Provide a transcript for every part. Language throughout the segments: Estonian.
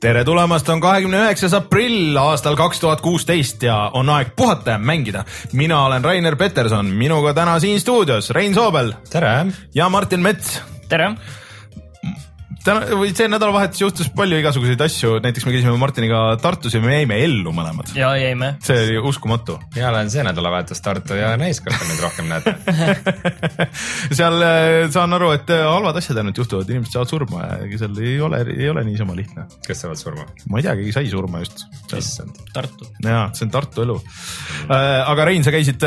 tere tulemast, on kahekümne üheksas aprill aastal kaks tuhat kuusteist ja on aeg puhata ja mängida. mina olen Rainer Peterson, minuga täna siin stuudios Rein Soobel. tere! ja Martin Mets. tere! Täna või see nädalavahetus juhtus palju igasuguseid asju, näiteks me käisime Martiniga Tartus ja me jäime ellu mõlemad. ja jäime. see oli uskumatu. mina olen see nädalavahetus Tartu ja Näiskorda nüüd rohkem näete seal äh, saan aru, et äh, halvad asjad ainult juhtuvad, inimesed saavad surma ja ega seal ei ole, ei ole niisama lihtne. kes saavad surma? ma ei tea, keegi sai surma just. issand. Tartu. jaa, see on Tartu elu. Äh, aga Rein, sa käisid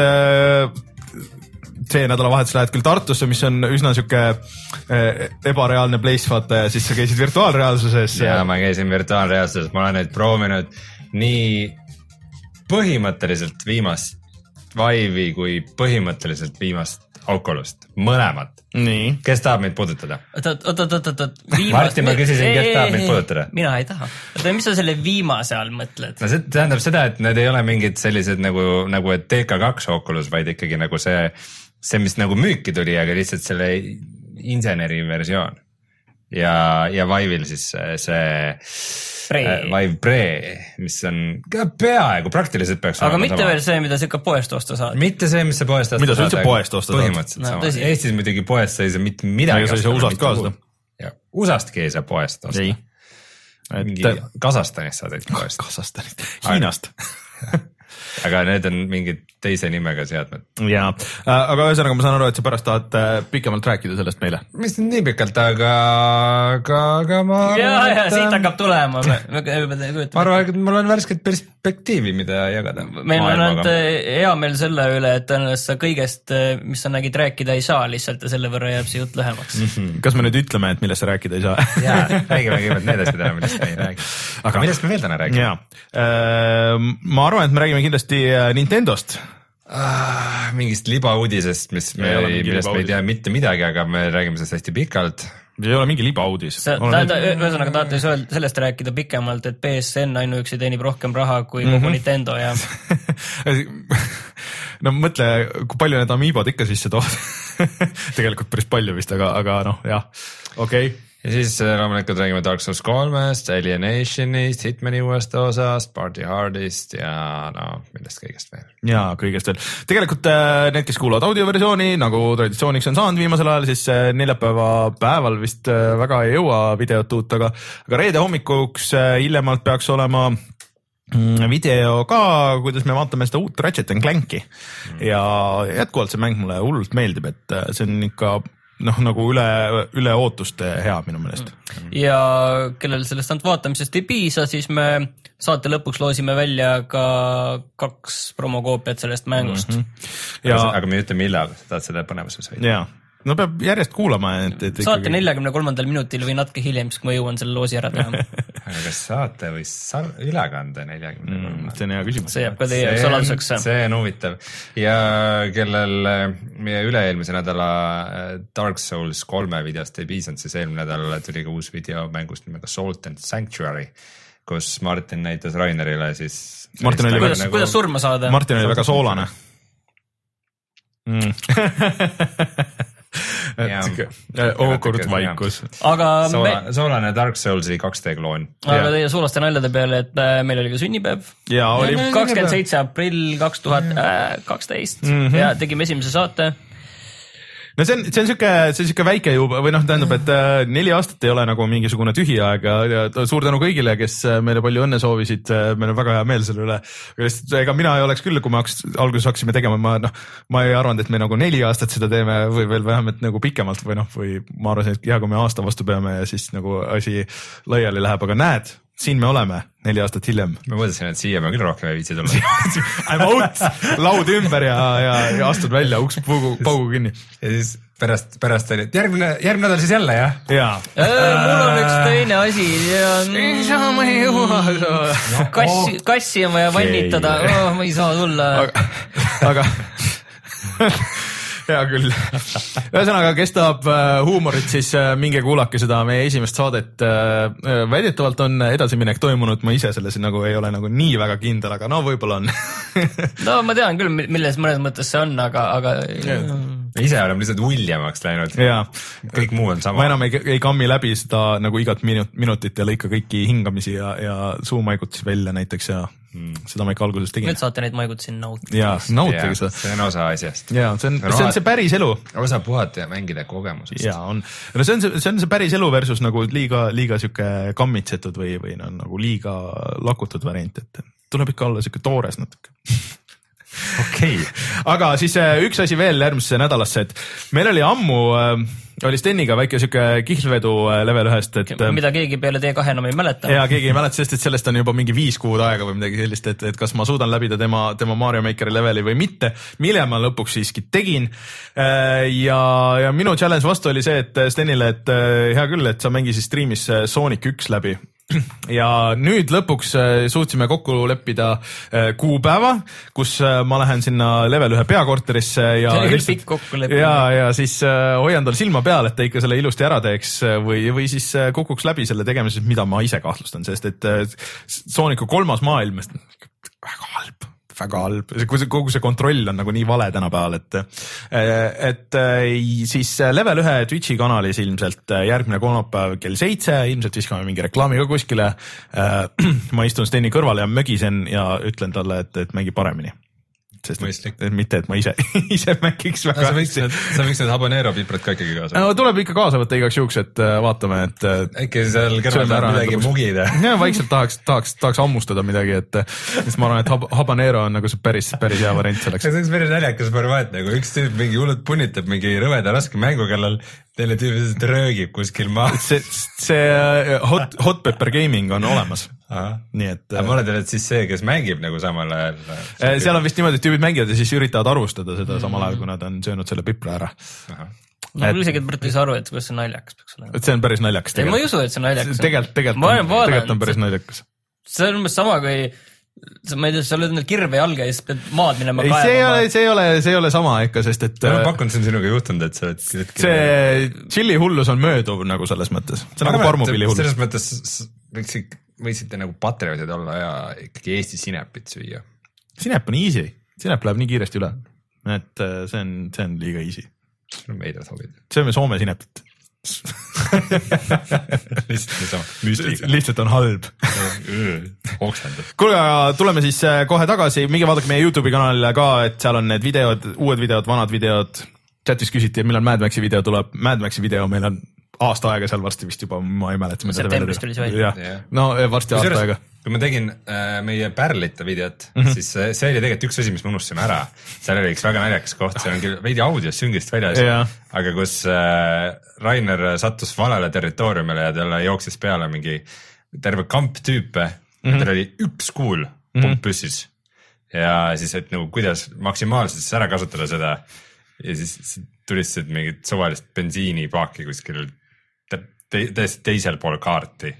see nädalavahetus lähed küll Tartusse, mis on üsna sihuke eh, ebareaalne place vaata ja siis sa käisid virtuaalreaalsuses. ja ma käisin virtuaalreaalsuses, ma olen nüüd proovinud nii põhimõtteliselt viimast Vive'i kui põhimõtteliselt viimast Oculus't, mõlemat. nii. kes tahab meid puudutada? oot, oot, oot, oot, oot. Martin, ma küsisin, kes tahab meid puudutada? mina ei taha. oota, mis sa selle viimase all mõtled? no see tähendab seda, et need ei ole mingid sellised nagu, nagu et TK2 Oculus, vaid ikkagi nagu see see, mis nagu müüki tuli, aga lihtsalt selle inseneri versioon. ja, ja Vive'il siis see Pre. äh, Vive Pre, mis on peaaegu praktiliselt peaks aga mitte sama. veel see, mida sa ikka poest osta saad. mitte see, mis sa poest osta saad. mida sa üldse poest osta saad? põhimõtteliselt no, sama. Eestis muidugi poest sa ei saa mitte midagi sa ei saa USA-st ka seda. USA-stki ei saa poest osta. et mingi Kasahstanist saad ikka poest. Kasahstanist, Hiinast aga need on mingid teise nimega seadmed. ja, äh, aga ühesõnaga ma saan aru, et sa pärast tahad äh, pikemalt rääkida sellest meile. mis nüüd nii pikalt, aga, aga, aga ma. ja, ja siit hakkab tulema. ma arvan, et mul on värsket perspektiivi, mida jagada. meil on ainult äh, hea meel selle üle, et tõenäoliselt sa kõigest, mis sa nägid, rääkida ei saa lihtsalt ja selle võrra jääb see jutt lühemaks mm. -hmm. kas me nüüd ütleme, et millest sa rääkida ei saa ja, räägime kõigepealt need asjad ära, millest me ei räägi. aga millest me veel täna räägime? ma arvan, et me räägime kindlasti Nintendost ah,. mingist libauudisest, mis me, millest me ei tea mitte midagi, aga me räägime sellest hästi pikalt. ei ole mingi libauudis. ühesõnaga tahate sellest rääkida pikemalt, et BSN ainuüksi teenib rohkem raha kui kogu mm -hmm. Nintendo ja no mõtle, kui palju need Amiibod ikka sisse toovad tegelikult päris palju vist, aga, aga noh, jah, okei okay ja siis äh, loomulikult räägime Dark Souls kolmest, Alienationist, Hitmani uuest osast, Party Hardist ja no millest kõigest veel. ja kõigest veel. tegelikult äh, need, kes kuulavad audioversiooni nagu traditsiooniks on saanud viimasel ajal, siis äh, neljapäeva päeval vist väga ei jõua videot uut, aga, aga reede hommikuks hiljemalt peaks olema mm, video ka, kuidas me vaatame seda uut Ratchet and Clanki mm. ja jätkuvalt see mäng mulle hullult meeldib, et see on ikka noh, nagu üle, üle ootuste hea minu meelest. ja kellel sellest ainult vaatamisest ei piisa, siis me saate lõpuks loosime välja ka kaks promokoopiat sellest mängust mm. -hmm. Ja... aga me ei ütle, millal sa tahad selle põnevuses hoida. No peab järjest kuulama, et, et ikkagi. saate neljakümne kolmandal minutil või natuke hiljem, siis kui ma jõuan selle loosi ära teha aga kas saate või sar-, ülekande neljakümne kolmandal mm,? see on hea küsimus. see jääb ka teie saladuseks. see on huvitav ja kellel meie üle-eelmise nädala äh, Dark Souls kolme videost ei piisanud, siis eelmine nädal tuli ka uus video mängust nimega Salt and Sanctuary kus Martin näitas Rainerile siis. Martin oli kuidas, nagu... kuidas surma saada? Martin oli väga soolane mm. et sihuke awkward vaikus. aga Soola, me... soolane Dark Soulsi 2D kloon. aga teie suulaste naljade peale, et äh, meil oli ka sünnipäev. kakskümmend seitse aprill kaks tuhat kaksteist mhm. ja tegime esimese saate no see on, see on sihuke, see on sihuke väike juba või noh, tähendab, et äh, neli aastat ei ole nagu mingisugune tühiaeg ja, ja suur tänu kõigile, kes äh, meile palju õnne soovisid. Äh, meil on väga hea meel selle üle. ega mina ei oleks küll, kui me haks, alguses hakkasime tegema, ma noh, ma ei arvanud, et me nagu neli aastat seda teeme või veel vähemalt nagu pikemalt või noh, või ma arvasin, et hea, kui me aasta vastu peame ja siis nagu asi laiali läheb, aga näed siin me oleme neli aastat hiljem. ma mõtlesin, et siia ma küll rohkem ei viitsi tulla I m out, laud ümber ja, ja, ja astud välja, uks paugu, paugu kinni. ja siis pärast, pärast oli, et järgmine, järgmine nädal siis jälle jah? jaa. mul on üks teine asi ja. ei saa, ma ei jõua kassi, kassi on vaja vannitada okay., oh, ma ei saa tulla. aga, aga hea küll. ühesõnaga, kes tahab äh, huumorit, siis äh, minge kuulake seda meie esimest saadet. väidetavalt on edasiminek toimunud, ma ise selles nagu ei ole nagu nii väga kindel, aga no võib-olla on no ma tean küll, milles mõnes mõttes see on, aga, aga ise oleme lihtsalt uljemaks läinud. kõik muu on sama. ma enam ei, ei kammi läbi seda nagu igat minut, minutit ja lõika kõiki hingamisi ja, ja suumaigutusi välja näiteks ja mm. seda ma ikka alguses tegin. nüüd saate neid maigutusi nautida. jaa, nautige seda. see on osa asjast. jaa, see on, see on see päris elu. osa puhata ja mängida kogemusest. jaa, on. no see on see, see on see päris elu versus nagu liiga, liiga sihuke kammitsetud või, või no nagu liiga lakutud variant, et tuleb ikka olla sihuke toores natuke okei okay., aga siis äh, üks asi veel järgmisesse nädalasse, et meil oli ammu äh, oli Steniga väike sihuke kihlvedu äh, level ühest, et. mida keegi peale T2 enam ei mäleta. ja keegi ei mäleta, sest et sellest on juba mingi viis kuud aega või midagi sellist, et, et kas ma suudan läbida tema, tema Mario Makeri leveli või mitte. mille ma lõpuks siiski tegin. ja, ja minu challenge vastu oli see, et Stenile, et hea küll, et sa mängisid striimis Sonic üks läbi ja nüüd lõpuks äh, suutsime kokku leppida äh, kuupäeva, kus äh, ma lähen sinna level ühe peakorterisse ja. see oli küll pikk kokkulepe. ja, ja siis hoian tal silma peal, et ta ikka selle ilusti ära teeks või, või siis kukuks läbi selle tegemises, mida ma ise kahtlustan, sest et Sooniku kolmas maailm, väga halb väga halb, kogu see kontroll on nagu nii vale tänapäeval, et, et siis level ühe Twitch'i kanalis ilmselt järgmine kolmapäev kell seitse, ilmselt viskame mingi reklaami ka kuskile. ma istun Steni kõrval ja mögisen ja ütlen talle, et, et mängi paremini sest Mõistlik. et mitte, et ma ise ise mängiks väga no,. sa võiks need, sa võiks need habanero piprad ka ikkagi kaasa võtta no,. tuleb ikka kaasa võtta igaks juhuks, et uh, vaatame, et uh,. äkki seal kõrval saab midagi mugida. ja vaikselt tahaks, tahaks, tahaks hammustada midagi, et siis ma arvan, et hab, habanero on nagu see päris, päris hea variant selleks. see oleks päris naljakas formaat nagu üks tüüp mingi hullult punnitab mingi rõveda raske mängu kallal teine tüüp lihtsalt röögib kuskil maas. see, see uh, hot, hot pepper gaming on olemas nii et. aga ma olen teil, et siis see, kes mängib nagu samal ajal. Äh, seal on vist niimoodi, et tüübid mängivad ja siis üritavad arvustada seda samal ajal, kui nad on söönud selle pipra ära. no et... isegi Bert ei saa aru, et kuidas see naljakas peaks olema. et see on päris naljakas. ei, ma ei usu, et see naljakas on. tegelikult, tegelikult on, tegelikult on päris naljakas. see on umbes sama, kui sa, ma ei tea, sa lööd endale kirve jalga ja siis pead maad minema kaevama. see ei ole, see ei ole, see ei ole sama ikka, sest et. ma pakun, see on sinuga juhtunud, et sa oled. see tšilli hullus on mööduv nagu selles mõttes, see on nagu parmupilli hullus. selles mõttes võiks võiksite nagu patrioodid olla ja ikkagi Eesti sinepit süüa. sinep on easy, sinep läheb nii kiiresti üle, et äh, see on, see on liiga easy. Veidrad hobid. sööme Soome sinepit lihtsalt lihtsalt on halb oksendab. kuulge, aga tuleme siis äh, kohe tagasi, minge vaadake meie Youtube'i kanalile ka, et seal on need videod, uued videod, vanad videod. chatis küsiti, millal Mad Maxi video tuleb, Mad Maxi video meil on aasta aega seal varsti vist juba, ma ei mäleta. septembris tuli see välja. no varsti aasta aega. kui ma tegin äh, meie pärlite videot mm, -hmm. siis äh, see oli tegelikult üks asi, mis me unustasime ära. seal oli üks väga naljakas koht, see on küll veidi audios süngist väljas, aga kus äh, Rainer sattus valele territooriumile ja talle jooksis peale mingi terve kamp tüüpe mm, -hmm. tal oli üks kuul pump mm -hmm. püssis. ja siis, et nagu kuidas maksimaalselt siis ära kasutada seda ja siis tulistasid mingit suvalist bensiinipaaki kuskil täiesti teisel pool kaarti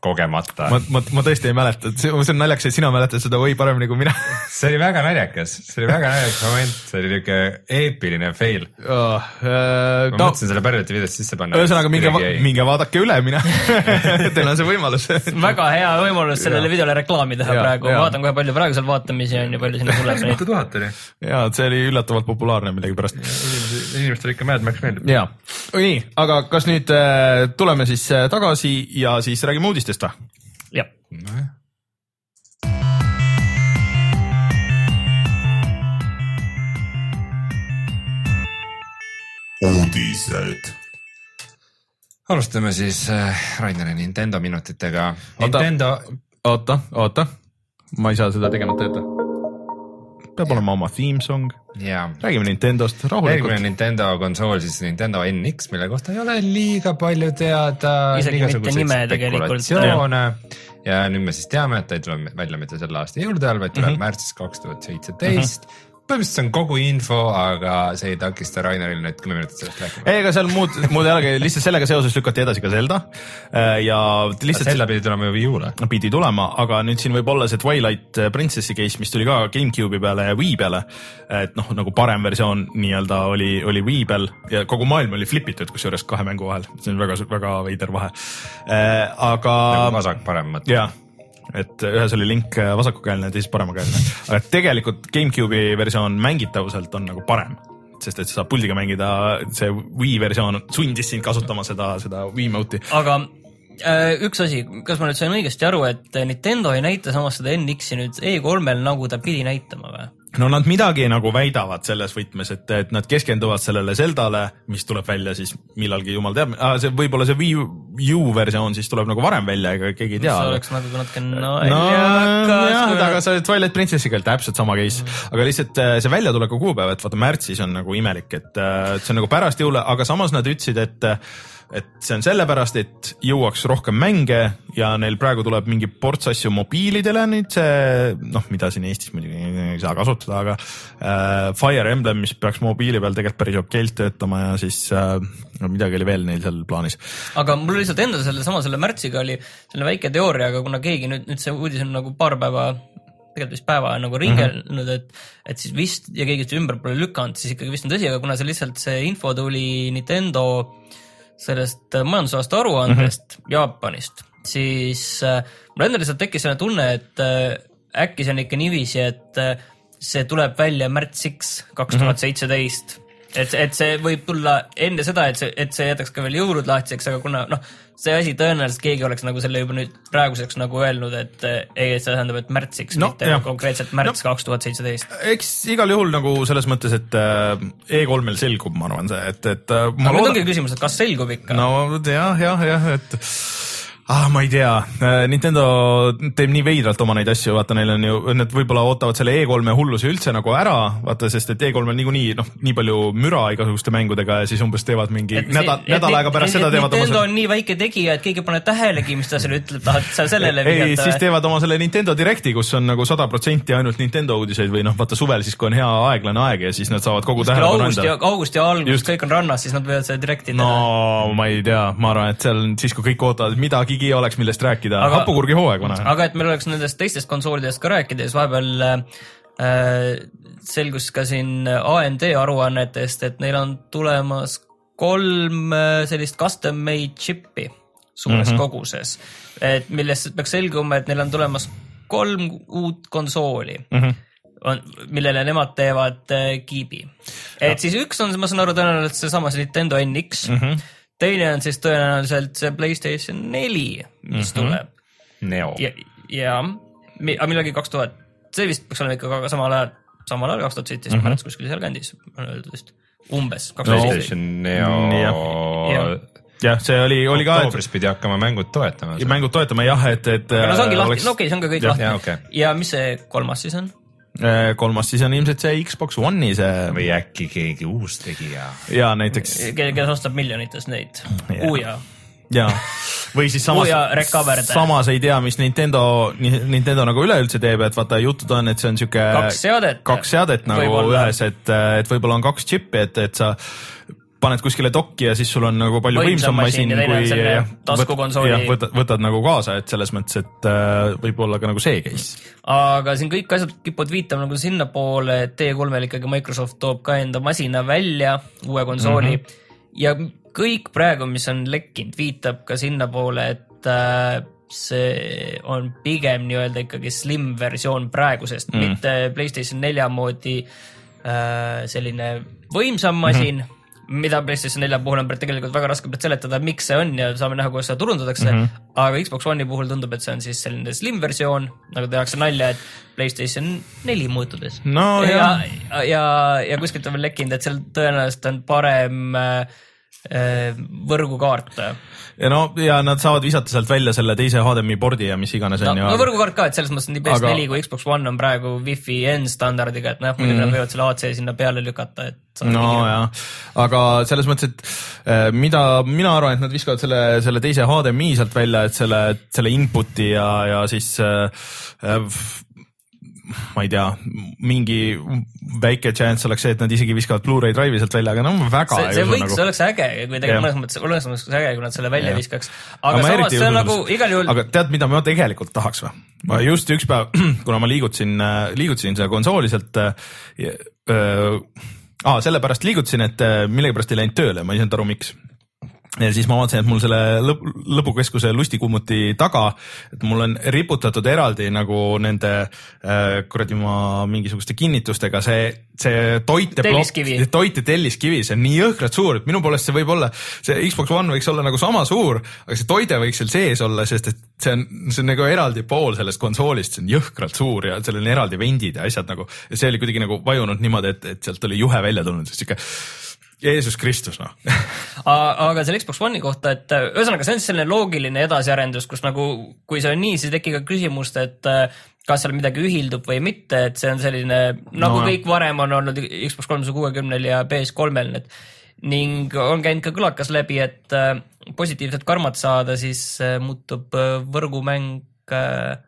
kogemata. ma, ma, ma tõesti ei mäleta, see on naljakas, et sina mäletad seda või paremini kui mina see oli väga naljakas, see oli väga naljakas moment, see oli niuke eepiline fail oh,. Uh, ma no, mõtlesin selle Pärliti videosse sisse panna. ühesõnaga minge, minge vaadake üle, mine teil on see võimalus väga hea võimalus sellele videole reklaami teha ja, praegu, vaatan kohe palju praegu seal vaatamisi on ja palju sinna tuleb. tuhat oli. ja see oli üllatavalt populaarne millegipärast. Inimestele ikka Mad Max meeldib. ja, nii, aga kas nüüd äh, tuleme siis äh, tagasi ja siis räägime uudistest või? jah no,. uudised. alustame siis äh, Raineri Nintendo minutitega. Nintendo. oota, oota, ma ei saa seda tegemata jätta peab olema oma theme song. räägime Nintendost rahulikult. järgmine Nintendo konsool siis Nintendo NX, mille kohta ei ole liiga palju teada. isegi mitte nime tegelikult. ja nüüd me siis teame, et ta ei tule välja mitte selle aasta jõulude ajal, vaid tuleb mm -hmm. märtsis kaks tuhat seitseteist. Mhm. Põhimõtteliselt see on kogu info, aga see ei takista Raineril nüüd kümme minutit sellest rääkima. ei, ega seal muud, muud ei olegi, lihtsalt sellega seoses lükati edasi ka Zelda äh, ja lihtsalt. Zelda pidi tulema ju Wii U-le. pidi tulema, aga nüüd siin võib olla see Twilight Princessi case, mis tuli ka GameCube'i peale ja Wii peale. et noh, nagu parem versioon nii-öelda oli, oli Wii peal ja kogu maailm oli flip itud kusjuures kahe mängu vahel, see on väga-väga veider vahe. aga. nagu vasak parem mõte. jah et ühes oli link vasakukäeline, teises paremakäeline, aga tegelikult GameCube'i versioon mängitavuselt on nagu parem sest et sa saad puldiga mängida, see Wii versioon sundis sind kasutama seda, seda Wiimote'i. aga äh, üks asi, kas ma nüüd sain õigesti aru, et Nintendo ei näita samas seda NX-i nüüd E3-l nagu ta pidi näitama või? No nad midagi nagu väidavad selles võtmes, et, et nad keskenduvad sellele Zeldale, mis tuleb välja siis millalgi, jumal teab ah,, see võib-olla see Wii U versioon siis tuleb nagu varem välja, ega keegi ei tea. see oleks nagu natuke naljakas no,. jah, aga see Twilight Princessiga oli täpselt sama case mm., aga lihtsalt äh, see väljatuleku kuupäev, et vaata märtsis on nagu imelik, et, äh, et see on nagu pärast jõule, aga samas nad ütlesid, et et see on sellepärast, et jõuaks rohkem mänge ja neil praegu tuleb mingi ports asju mobiilidele nüüd see noh, mida siin Eestis muidugi ei saa kasutada, aga äh, Fire Emblem, mis peaks mobiili peal tegelikult päris okeilt töötama ja siis äh, no midagi oli veel neil seal plaanis. aga mul lihtsalt endal sellesama selle märtsiga oli selline väike teooria, aga kuna keegi nüüd, nüüd see uudis on nagu paar päeva tegelikult vist päeva nagu ringelnud mm, -hmm. et, et siis vist ja keegi seda ümber pole lükanud, siis ikkagi vist on tõsi, aga kuna see lihtsalt see info tuli Nintendo sellest äh, majandusaasta aruandest mm -hmm. Jaapanist, siis äh, mul endal lihtsalt tekkis selline tunne, et äh, äkki see on ikka niiviisi, et see tuleb välja märtsiks kaks tuhat seitseteist et, et see võib tulla enne seda, et see, et see jätaks ka veel jõulud lahtiseks, aga kuna noh, see asi tõenäoliselt keegi oleks nagu selle juba nüüd praeguseks nagu öelnud, et ei, see tähendab, et märtsiks no,, mitte jah. konkreetselt märts kaks tuhat seitseteist. eks igal juhul nagu selles mõttes, et äh, E3-l selgub, ma arvan see, et, et. Äh, aga nüüd ongi küsimus, et kas selgub ikka? no jah, jah, jah, et ah, ma ei tea, äh, Nintendo teeb nii veidralt oma neid asju, vaata, neil on ju, nad võib-olla ootavad selle E3-e hulluse üldse nagu ära, vaata, sest et E3-l niikuinii noh, nii palju müra igasuguste mängudega ja siis umbes teevad mingi et nädal, nädal aega pärast et, seda teevad Nintendo on nii väike tegija, et keegi ei pane tähelegi, mis ta seal ütleb, tahad sa sellele vihjata? ei, siis teevad oma selle Nintendo Directi, kus on nagu sada protsenti ainult Nintendo uudiseid või noh, vaata suvel siis, kui on hea aeglane aeg ja siis nad saavad kogu tähelepanu anda. augusti algus, kõik on rannas, siis nad võivad selle Directi teha. no ma ei tea, ma arvan, et seal siis, kui kõik ootavad, midagigi oleks, millest rääkida rääkida, hapukurgi hooaeg vana. aga et meil oleks nendest teistest konsoolidest ka rääkida, siis vahepeal äh, selgus ka siin AMD aruannetest, et neil on tulemas kolm äh, sellist custom made chip'i suures mm -hmm. koguses, et millest peaks selguma, et neil on tulemas kolm uut konsooli mm. -hmm on, millele nemad teevad äh, kiibi. et ja. siis üks on, ma saan aru, tõenäoliselt seesama see Nintendo NX mm, -hmm teine on siis tõenäoliselt see Playstation neli, mis mm -hmm. tuleb. Neo. ja, ja, aga millalgi kaks tuhat, see vist peaks olema ikka samal ajal, samal ajal kaks tuhat seitseteist mm -hmm. märts kuskil sealkandis on öeldud vist, umbes. PlayStation Neo jah, see oli, oli ka. oktoobris pidi hakkama mängud toetama. mängud toetama jah, et, et. no see ongi lahti oleks..., no okei okay,, see on ka kõik ja, lahti. Okay. ja mis see kolmas siis on? Äh, kolmas siis on ilmselt see Xbox One'i see. või äkki keegi uus tegija. ja näiteks. kes ostab miljonites neid, Uja. ja, või siis samas, samas ei tea, mis Nintendo, Nintendo nagu üleüldse teeb, et vaata jutud on, et see on sihuke. kaks seadet. kaks seadet nagu ühes, et, et võib-olla on kaks džippi, et, et sa paned kuskile dokki ja siis sul on nagu palju võimsam masin kui taskukonsooli. võtad, võtad nagu kaasa, et selles mõttes, et äh, võib olla ka nagu see case. aga siin kõik asjad kipuvad viitama nagu sinnapoole, et T3-l ikkagi Microsoft toob ka enda masina välja, uue konsooli mm. -hmm. ja kõik praegu, mis on lekkinud, viitab ka sinnapoole, et äh, see on pigem nii-öelda ikkagi slim versioon praegusest mm., mitte Playstation nelja moodi äh, selline võimsam masin mm. -hmm mida PlayStation nelja puhul on tegelikult väga raske seletada, miks see on ja saame näha, kuidas seda turundatakse mm. -hmm. aga Xbox One'i puhul tundub, et see on siis selline slim versioon, nagu tehakse nalja, et PlayStation neli muutudes no,. ja, ja, ja, ja kuskilt on veel lekkinud, et seal tõenäoliselt on parem äh, äh võrgukaart ja no ja nad saavad visata sealt välja selle teise HDMI pordi ja mis iganes on no, no võrgukaart ka, et selles mõttes nii PS4 aga... kui Xbox One on praegu Wi-Fi N standardiga, et noh, muidugi mm. nad võivad selle AC sinna peale lükata, et. no jah, aga selles mõttes, et äh, mida mina arvan, et nad viskavad selle, selle teise HDMI sealt välja, et selle, selle input'i ja, ja siis äh ma ei tea, mingi väike chance oleks see, et nad isegi viskavad Blu-ray drive'i sealt välja, aga no väga see, see võiks nagu... nagu... oleks äge, kui tegelikult mõnes mõttes, mõnes mõttes äge, kui nad selle välja Jah. viskaks. Aga aga ma samas see on nagu sellest. igal juhul, aga tead, mida ma tegelikult tahaks või? ma just üks päev, kuna ma liigutasin, liigutasin seda konsooli sealt äh, äh, aa, sellepärast liigutasin, et äh, millegipärast ei läinud tööle, ma ei saanud aru, miks ja siis ma vaatasin, et mul selle lõp lõbukeskuse lustikumuti taga, et mul on riputatud eraldi nagu nende äh, kuradi ma mingisuguste kinnitustega see, see toite Telliskivi. see on nii jõhkralt suur, et minu poolest see võib olla, see Xbox One võiks olla nagu sama suur, aga see toide võiks seal sees olla, sest et see on, see on nagu eraldi pool sellest konsoolist, see on jõhkralt suur ja seal on eraldi vendid ja asjad nagu. see oli kuidagi nagu vajunud niimoodi, et, et sealt oli juhe välja tulnud, sihuke Jeesus Kristus noh. Aga selle Xbox One'i kohta, et äh, ühesõnaga, see on selline loogiline edasiarendus, kus nagu, kui see on nii, siis ei teki ka küsimust, et äh, kas seal midagi ühildub või mitte, et see on selline nagu No kõik varem on olnud Xbox kolmesaja kuuekümnel ja PS3-l need ning on käinud ka kõlakas läbi, et äh, positiivset karmat saada, siis muutub võrgumäng äh,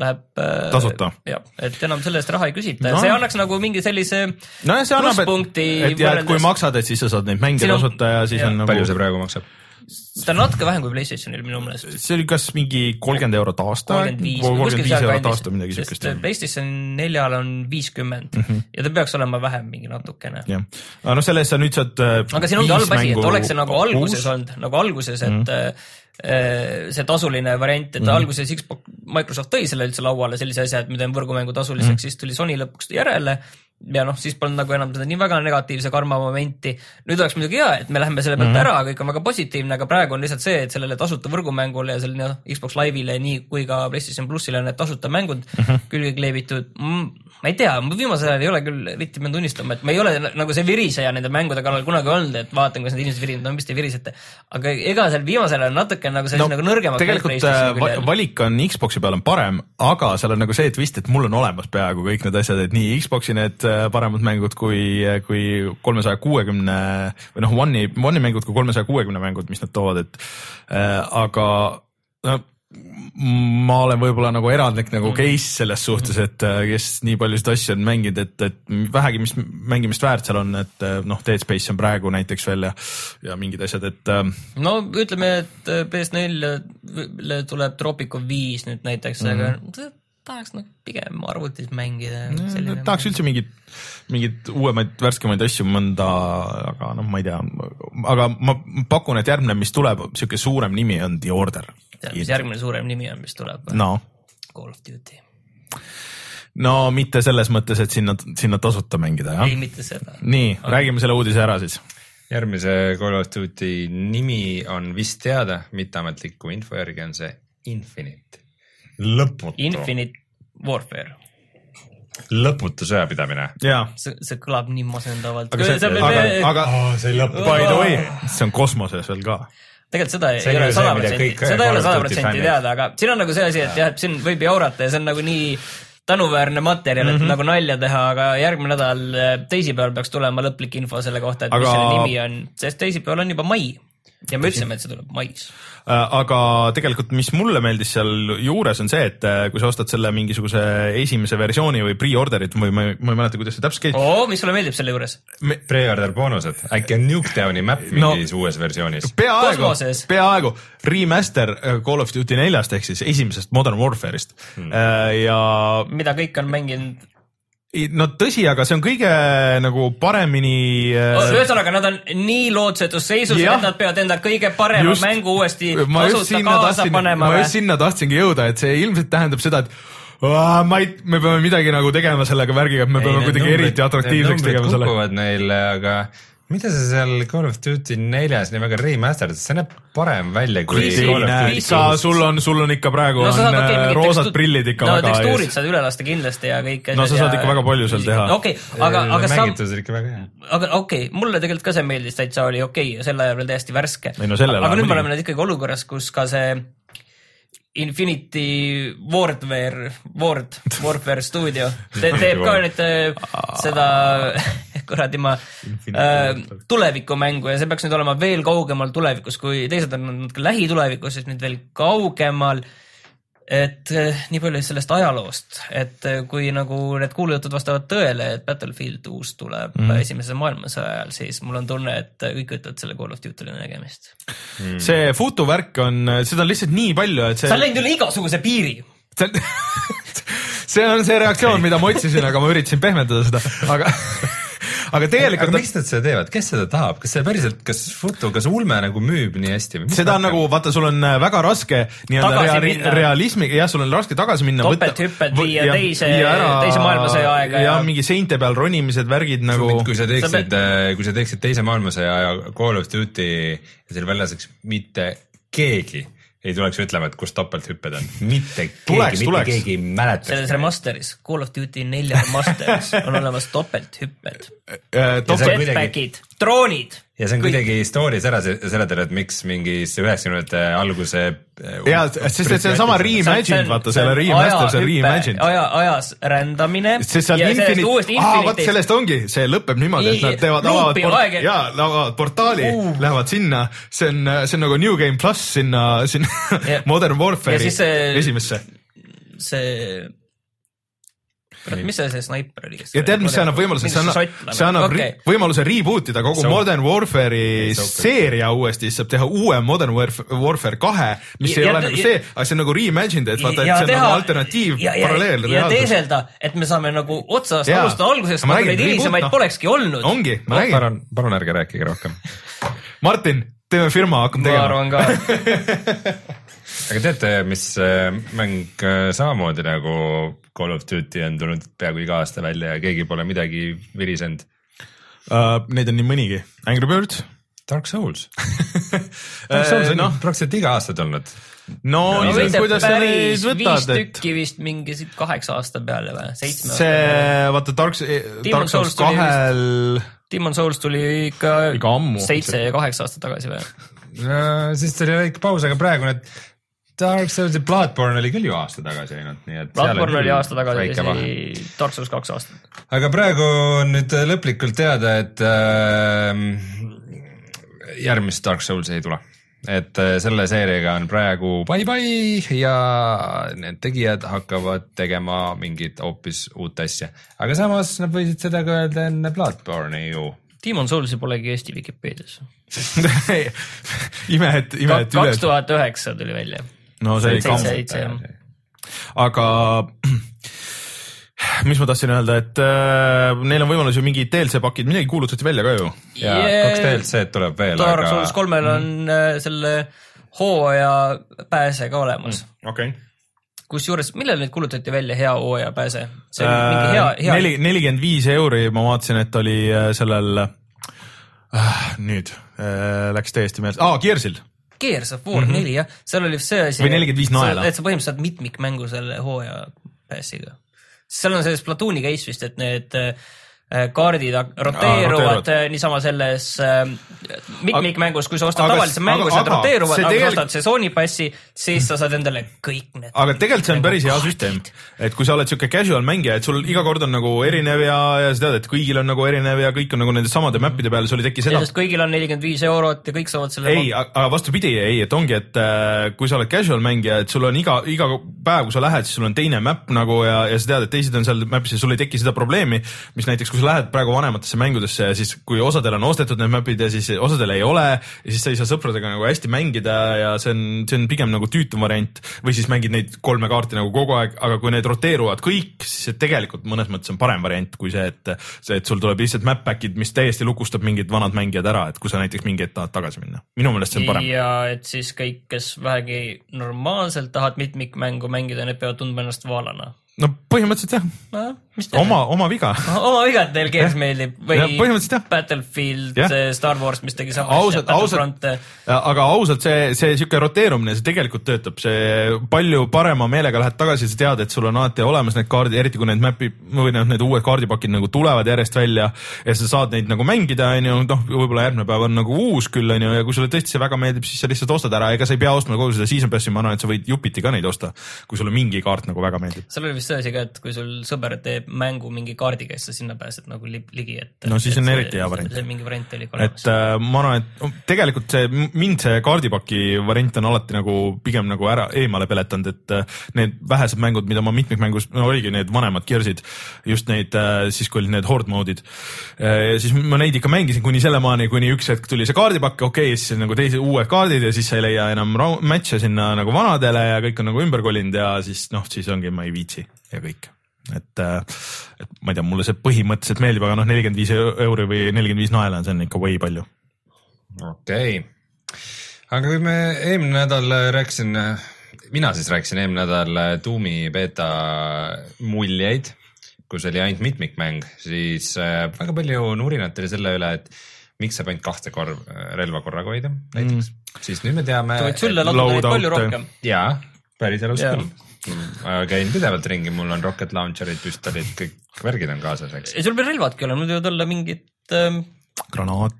läheb äh, Tasuta. jah, et enam selle eest raha ei küsita No. no., see annaks nagu mingi sellise nojah, see annab, et, et ja et kui maksad, et siis sa saad neid mänge tasuta ja siis jah. on nagu palju see praegu maksab? ta on natuke vähem kui Playstationil minu meelest. see oli kas mingi kolmkümmend eurot aasta, kolmkümmend viis, eurot aasta, midagi siukest. PlayStation neljal on viiskümmend mm -hmm. ja ta peaks olema vähem mingi natukene. jah, aga noh, selle eest sa nüüd saad. aga siin ongi halb asi, et oleks see nagu alguses olnud, nagu alguses, et mm -hmm. See tasuline variant, et mm -hmm. alguses Xbox, Microsoft tõi selle üldse lauale sellise asja, et me teeme võrgumängu tasuliseks mm, -hmm. siis tuli Sony lõpuks järele ja noh, siis polnud nagu enam seda nii väga negatiivse karma momenti. nüüd oleks muidugi hea, et me läheme selle pealt mm -hmm. ära, kõik on väga positiivne, aga praegu on lihtsalt see, et sellele tasuta võrgumängule ja sellele noh, Xbox Live'ile nii kui ka PlayStation plussile on need tasuta mängud mm -hmm. külge kleebitud mm,. ma ei tea, viimasel ajal ei ole küll eriti pean tunnistama, et ma ei ole nagu see viriseja nende mängude kallal kunagi olnud, et vaatan, kuidas need inimesed virisevad, no mis te virisete. aga ega seal viimasel ajal natuke nagu sellise no, nagu nõrgemaks tegelikult äh, va valik on Xbox'i peal on parem, aga seal on nagu see twist, et mul on olemas peaaegu kõik need asjad, et nii Xbox'i need äh, paremad mängud kui, kui kolmesaja kuuekümne või noh, One'i, One'i mängud kui kolmesaja kuuekümne mängud, mis nad toovad, et äh, aga no, ma olen võib-olla nagu erandlik nagu case selles suhtes, et äh, kes nii paljusid asju on mänginud, et, et vähegi, mis mängimist väärt seal on, et äh, noh, Dead Space on praegu näiteks veel ja, ja mingid asjad, et no ütleme, et PS4-le tuleb Tropico viis nüüd näiteks mm, -hmm. Mhm. aga tahaks noh pigem arvutis mängida. tahaks üldse mingit, mingeid uuemaid, värskemaid asju mõnda, aga noh, ma ei tea, aga ma pakun, et järgmine, mis tuleb, sihuke suurem nimi on The Order. tead, mis järgmine suurem nimi on, mis tuleb? no, Call of Duty. no mitte selles mõttes, et sinna, sinna tasuta mängida, ei, jah. mitte seda. nii, räägime selle uudise ära siis. järgmise Call of Duty nimi on vist teada, mitteametliku info järgi on see Infinite. lõputu, Infinite Warfare, lõputu sõjapidamine. see, see kõlab nii masendavalt. aga see, aga, aga see ei lõpu. by the way, see on kosmoses veel ka. tegelikult seda ei See on ei ole sada protsenti, seda ei ole of sada protsenti teada, aga siin on nagu see asi, et jah, et siin võib jaurata ja see on nagu nii tänuväärne materjal, et mm -hmm. nagu nalja teha, aga järgmine nädal eh, teisipäeval peaks tulema lõplik info selle kohta, et aga... mis selle nimi on, sest teisipäeval on juba mai ja me ütlesime, et see tuleb mais. Äh, aga tegelikult, mis mulle meeldis seal juures on see, et äh, kui sa ostad selle mingisuguse esimese versiooni või pre-order'it või ma ei, ma ei mäleta, kuidas see täpselt käib oo, mis sulle meeldib selle juures? Me, Pre-order boonused, äkki on Nuketowni map mingis no. uues versioonis? peaaegu peaaegu remaster äh, Call of Duty neljast ehk siis esimesest Modern Warfare'ist hmm. ja mida kõik on mänginud. No tõsi, aga see on kõige nagu paremini äh, ühesõnaga, nad on nii lootsetus seisus, et nad peavad enda kõige parema Just. mängu uuesti tasuta sinna kaasa tahtsin, panema ma just? sinna tahtsingi jõuda, et see ilmselt tähendab seda, et Aa, ma ei, me peame midagi nagu tegema sellega värgiga, et me ei, peame kuidagi eriti atraktiivseks tegema selle. kukuvad neil, aga mida sa seal Call of Duty neljas nii väga remaster'id, see näeb parem välja kui sa, sul on, sul on ikka praegu no on sa saad okei okay, roosad tekstu- prillid ikka no, väga tekstuurid saad üle lasta kindlasti ja kõik No sa saad ikka väga palju seal teha. okei, aga, aga sa, mängitus oli ikka väga hea. aga okei okay,, mulle tegelikult ka see meeldis täitsa oli okei okay, ja sel ajal veel täiesti värske. Ei no aga ajal nüüd me oleme nüüd ikkagi olukorras, kus ka see Infinity Wardware, Ward, Warfare stuudio te, teeb ka nüüd äh, seda kuradi ma äh, tulevikumängu ja see peaks nüüd olema veel kaugemal tulevikus, kui teised on natuke lähitulevikus, siis nüüd veel kaugemal et eh, nii palju sellest ajaloost, et eh, kui nagu need kuulujutud vastavad tõele, et Battlefield uus tuleb mm. esimese maailmasõja ajal, siis mul on tunne, et kõik ütlevad selle Call of Duty'le nägemist. see Futu värk on, seda on lihtsalt nii palju, et see sa. läinud üle igasuguse piiri. see on see on see reaktsioon, mida ma otsisin, aga ma üritasin pehmendada seda, aga, aga aga tegelikult miks nad seda teevad, kes seda tahab, kas see päriselt, kas foto, kas ulme nagu müüb nii hästi või? seda on nagu, vaata, sul on äh, väga raske nii-öelda Tagasi rea, minna. realismiga, jah, sul on raske tagasi minna. Topelthüpped viia teise- teise maailmasõja aega ja, ja- mingi seinte peal ronimised, värgid nagu. kui sa teeksid, kui sa teeksid teise maailmasõja ja Call of Duty ja seal väljas oleks mitte keegi ei tuleks ütlema, et kus topelthüpped on, mitte keegi, Tuleks, mitte tuleks. keegi ei mäleta. selles remasteris, Call of Duty nelja remasteris on olemas topelthüpped, on kuidagi- jetpackid, droonid. Ja see on kuidagi story's ära se- seletada, et miks mingis üheksakümnendate alguse. ja, sest et see on sama reimagined, vaata selle remaster, see on reimagined. aja, ajas rändamine. sest sealt Infinite, aa vot sellest ongi, see lõpeb niimoodi, et nad teevad, avavad port- jaa, avavad portaali Uh. lähevad sinna, see on, see on nagu New Game pluss sinna, sinna Ja- Modern Warfare'i esimesse. see, mis see, see snaiper oli? ja tead, mis see annab võimaluse, see annab, see annab okay. okay. võimaluse reboot ida kogu So- Modern Warfare'i So- seeria uuesti, siis saab teha uue Modern Warf- Warfare kahe, mis Ja- ei ja- ole nagu ja- see, aga see on nagu reimagined, et vaata, et see on teha- nagu alternatiiv, ja, ja, teeselda, et me saame nagu otsast alustada algusest, Ma nagu neid hilisemaid noh. polekski olnud. ongi, ma räägin, palun, palun ärge rääkige rohkem. Martin, teeme firma, hakkame ma tegema. arvan ka, aga teate, mis äh, mäng äh, samamoodi nagu Call of Duty on tulnud peaaegu iga aasta välja ja keegi pole midagi virisenud? Uh, Neid on nii mõnigi, Angry Birds. Dark Souls. Dark Souls on noh. noh, praktiliselt iga aasta tulnud. no No no mitte kuidas sa neid viis võtad, et tükki vist mingi siit kaheksa aasta peale või seitsme aasta see vaata Dark, Dark Souls kahel, Demon Souls tuli ikka seitse ja kaheksa aastat tagasi või? siis tuli väike paus, aga praegu need Dark Souls ja Bloodborne oli küll ju aasta tagasi ainult, nii et. Bloodborne oli aasta tagasi isegi Dark Souls kaks aastat. aga praegu on nüüd lõplikult teada, et äh, järgmist Dark Soulsi ei tule. et äh, selle seeriaga on praegu bye-bye ja need tegijad hakkavad tegema mingit hoopis uut asja. aga samas nad võisid seda ka öelda enne Bloodborne'i ju. Demon Soulsi polegi Eesti Vikipeedias. ime, et, ime, et üle kaks, tuhat üheksa tuli välja. No see oli jah. aga mis ma tahtsin öelda, et äh, neil on võimalus ju mingid DLC pakid, midagi kuulutati välja ka ju. ja kaks DLC-d tuleb veel, Dark Souls aga kolmel on äh, selle hooaja pääse ka olemas. okei okay.. kusjuures, millal nüüd kuulutati välja hea hooaja pääse? see on mingi hea, hea Äh, neli, nelikümmend viis euri, ma vaatasin, et oli äh, sellel äh,, nüüd äh, läks täiesti meelest ah,, Gearsil Gears of War neli mm -hmm. jah, seal oli see asi. Või 45 naela. et sa põhimõtteliselt mitmikmängu selle hooaja pääsiga. seal on selles Platooni case vist, et need äh, kaardid hak- roteeruvad roteeruvad. äh, niisama selles äh, mitmikmängus, kui sa ostad Aga- tavalise mängu, siis nad roteeruvad, aga kui sa ostad sessiooni passi, siis sa saad endale kõik need. aga tegelikult see on päris hea süsteem, et kui sa oled siuke casual mängija, et sul iga kord on nagu erinev ja, ja sa tead, et kõigil on nagu erinev ja kõik on nagu nende samade mäppide peal, sul ei teki seda. sest kõigil on nelikümmend viis eurot ja kõik saavad selle. ei, aga vastupidi, ei, et ongi, et äh, kui sa oled casual mängija, et sul on iga, iga päev, kui sa lähed, siis sul on teine map nagu ja, ja sa tead, et teised on seal map'is ja sul ei teki seda probleemi, mis näiteks, kui sa lähed praegu vanematesse mängudesse ja siis, kui osadel on ostetud need map'id ja siis osadel ei ole ja siis sa ei saa sõpradega nagu hästi mängida ja see on, see on pigem nagu tüütum variant või siis mängid neid kolme kaarti nagu kogu aeg, aga kui need roteeruvad kõik, siis see tegelikult mõnes mõttes on parem variant kui see, et see, et sul tuleb lihtsalt map back'id, mis täiesti lukustab mingid vanad mängijad ära, et kui sa näiteks mingi hetk tahad tagasi minna. minu meelest see on parem. ja et siis kõik, kes vähegi normaalselt tahavad mitmikmängu mängida, need peavad tundma ennast vaalana. No põhimõtteliselt jah, oma, oma viga. oma viga, et teil Gears meeldib. Või jah. Battlefield Star Wars, mis tegi sama ausalt, ausalt, aga ausalt see, see sihuke roteerumine, see tegelikult töötab, see palju parema meelega lähed tagasi, sa tead, et sul on alati olemas need kaardid, eriti kui need map'i või noh, need uued kaardipakid nagu tulevad järjest välja ja sa saad neid nagu mängida, onju, noh, võib-olla järgmine päev on nagu uus küll, onju, ja kui sulle tõesti see väga meeldib, siis sa lihtsalt ostad ära, ega sa ei pea ostma kogu seda season pass'i, ma arvan, et sa võid jupiti ka neid osta, kui sulle mingi kaart nagu väga meeldib. seal oli vist vist see asi ka, et kui sul sõber teeb mängu mingi kaardiga, siis sa sinna pääsed nagu li- ligi, et. No siis on eriti hea variant. mingi variant oli ka et olemas. äh, ma arvan, et tegelikult see mind see kaardipaki variant on alati nagu pigem nagu ära eemale peletanud, et äh, need vähesed mängud, mida ma mitmikmängus no, oligi need vanemad Gears'id, just neid äh, siis, kui olid need horde mode'id. siis ma neid ikka mängisin kuni sellemaani, kuni üks hetk tuli see kaardipakk, okei okay,, siis nagu teised uued kaardid ja siis sa ei leia enam match'e sinna nagu vanadele ja kõik on nagu ümber kolinud ja siis noh, siis ongi, ma ei viitsi ja kõik et, et ma ei tea, mulle see põhimõtteliselt meeldib, aga noh, nelikümmend viis euri või nelikümmend viis naela, see on ikka way palju. okei okay., aga kui me eelmine nädal rääkisin, mina siis rääkisin eelmine nädal Doom'i beeta muljeid, kus oli ainult mitmikmäng, siis äh, väga palju nurinat oli selle üle, et miks saab ainult kahte korv, relva korraga hoida näiteks mm., siis nüüd me teame. sulle natuke neid palju rohkem. jaa, päris elus Jaa. küll. Ma käin pidevalt ringi, mul on rocket launcher'id, püstolid, kõik värgid on kaasas, eks. ja sul peab relvadki olema, need võivad olla mingid ähm, granaat,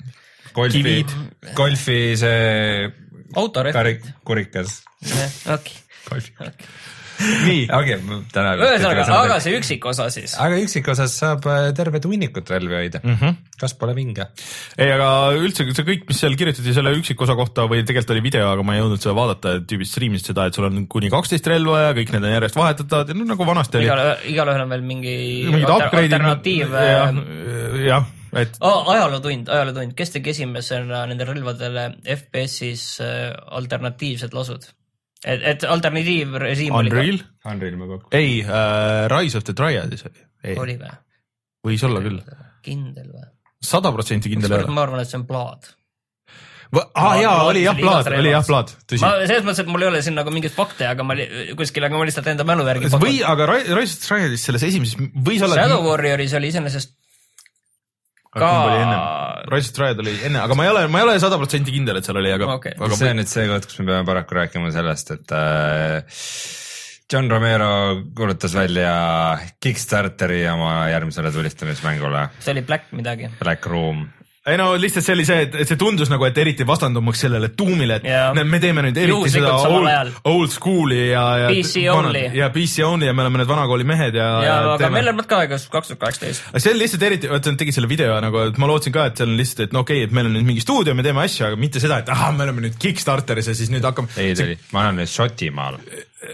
golfi Kivid., golfi see karik, kurikas. okei, golfi. Nii, okei, täna. ühesõnaga, aga see üksikosa siis. aga üksikosas saab äh, tervet hunnikut relvi hoida mm. Mhm. -hmm. kas pole vinge? ei, aga üldse see kõik, mis seal kirjutati selle üksikosa kohta või tegelikult oli video, aga ma ei jõudnud seda vaadata, tüübid striimisid seda, et sul on kuni kaksteist relva ja kõik need on järjest vahetatavad ja no nagu vanasti oli. igale, igalühel on veel mingi alternatiiv. jah, et Oh, ajalootund, ajalootund, kes tegi esimesena nendele relvadele FPS-is äh, alternatiivsed lasud? et, et alternatiivrežiim oli Unreal, Unreal ma kokku. ei äh,, Rise of the Triadis oli, oli või? võis olla küll, kindel või? sada protsenti kindel ei ole. ma arvan, et see on plaad. aa jaa, oli jah plaad, oli jah plaad, tõsi ma. selles mõttes, et mul ei ole siin nagu mingeid fakte, aga ma kuskil, aga ma lihtsalt enda mälu järgi või, aga Ri- Rise of the Triadis selles esimeses võis olla. Shadow Warrioris oli iseenesest ka the Triad oli enne, aga ma ei ole, ma ei ole sada protsenti kindel, et seal oli, aga Okei. aga see on nüüd see koht, kus me peame paraku rääkima sellest, et äh, John Romero kuulutas välja Kickstarteri oma järgmisele tulistamismängule see oli Black midagi. Black Room. Ei no lihtsalt see oli see, et, see tundus nagu, et eriti vastandumaks sellele tuumile, et Jaa. näed, me teeme nüüd eriti Juhuslikult seda old, old school'i ja, ja PC only. ja PC only ja me oleme need vanakooli mehed ja. ja, aga meil on ka aega kaks tuhat kaheksateist. aga see on lihtsalt eriti, vaata nad tegid selle video nagu, et ma lootsin ka, et seal on lihtsalt, et no okei okay,, et meil on nüüd mingi stuudio, me teeme asju, aga mitte seda, et ahah, me oleme nüüd Kickstarteris ja siis nüüd hakkame. ei, oli, ma olen nüüd Šotimaal.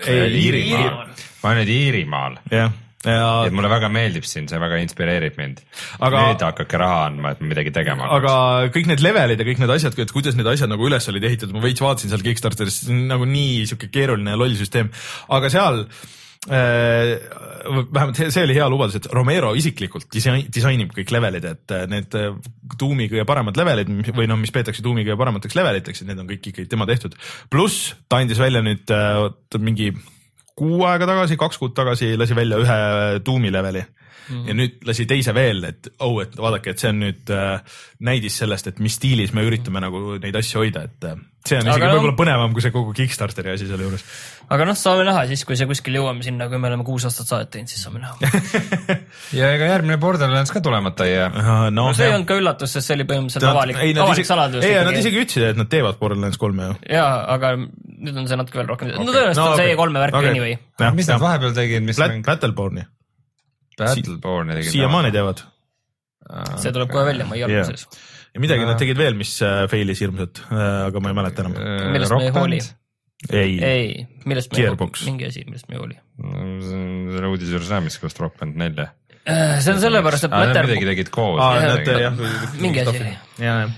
ei, Iirimaal. ma olen nüüd Iirimaal. jah, ja et mulle väga meeldib siin, see väga inspireerib mind Aga- nüüd hakake raha andma, et midagi tegema hakkaks. aga kõik need levelid ja kõik need asjad, et kuidas need asjad nagu üles olid ehitatud, ma veits vaatasin seal Kickstarteris, see on nagu nii sihuke keeruline ja loll süsteem, aga seal äh, vähemalt see- oli hea lubadus, et Romero isiklikult disain, disainib kõik levelid, et äh, need äh, Doom'i kõige paremad levelid või noh, mis peetakse Doom'i kõige paremateks leveliteks, et need on kõik ikkagi tema tehtud. pluss ta andis välja nüüd äh, mingi kuu aega tagasi, kaks kuud tagasi lasi välja ühe Doom'i leveli mm. ja nüüd lasi teise veel, et oh, et vaadake, et see on nüüd äh, näidis sellest, et mis stiilis me üritame nagu neid asju hoida, et äh, see on Aga isegi no- võib-olla põnevam kui see kogu Kickstarteri asi selle juures. aga noh, saame näha siis, kui see kuskil jõuame sinna, kui me oleme kuus aastat saadet teinud, siis saame näha. ja ega järgmine Borderlands ka tulemata ei jää. no, no see ei olnud ka üllatus, sest see oli põhimõtteliselt avalik, ei, nad avalik isegi, saladus. ei, nad isegi ütlesid, et nad teevad Borderlands kolme ju. jaa, aga nüüd on see natuke veel rohkem, no tõenäoliselt on see E3-e värk anyway. mis nad vahepeal tegid, mis Flat mäng? Battleborni, Battleborne'i tegid. siiamaani teevad see tuleb kohe välja, ma ei arva Jaa. sees. Ja midagi nad tegid veel, mis äh, fail'is hirmsalt, aga ma ei mäleta enam. Millest me ei hooli? ei, ei., millest me ei hooli, mingi asi, millest me ei hooli. selle uudise juures näeb, mis koos Rock Band nelja. See on sellepärast, et midagi Battleborn, tegid koos mingi asi oli.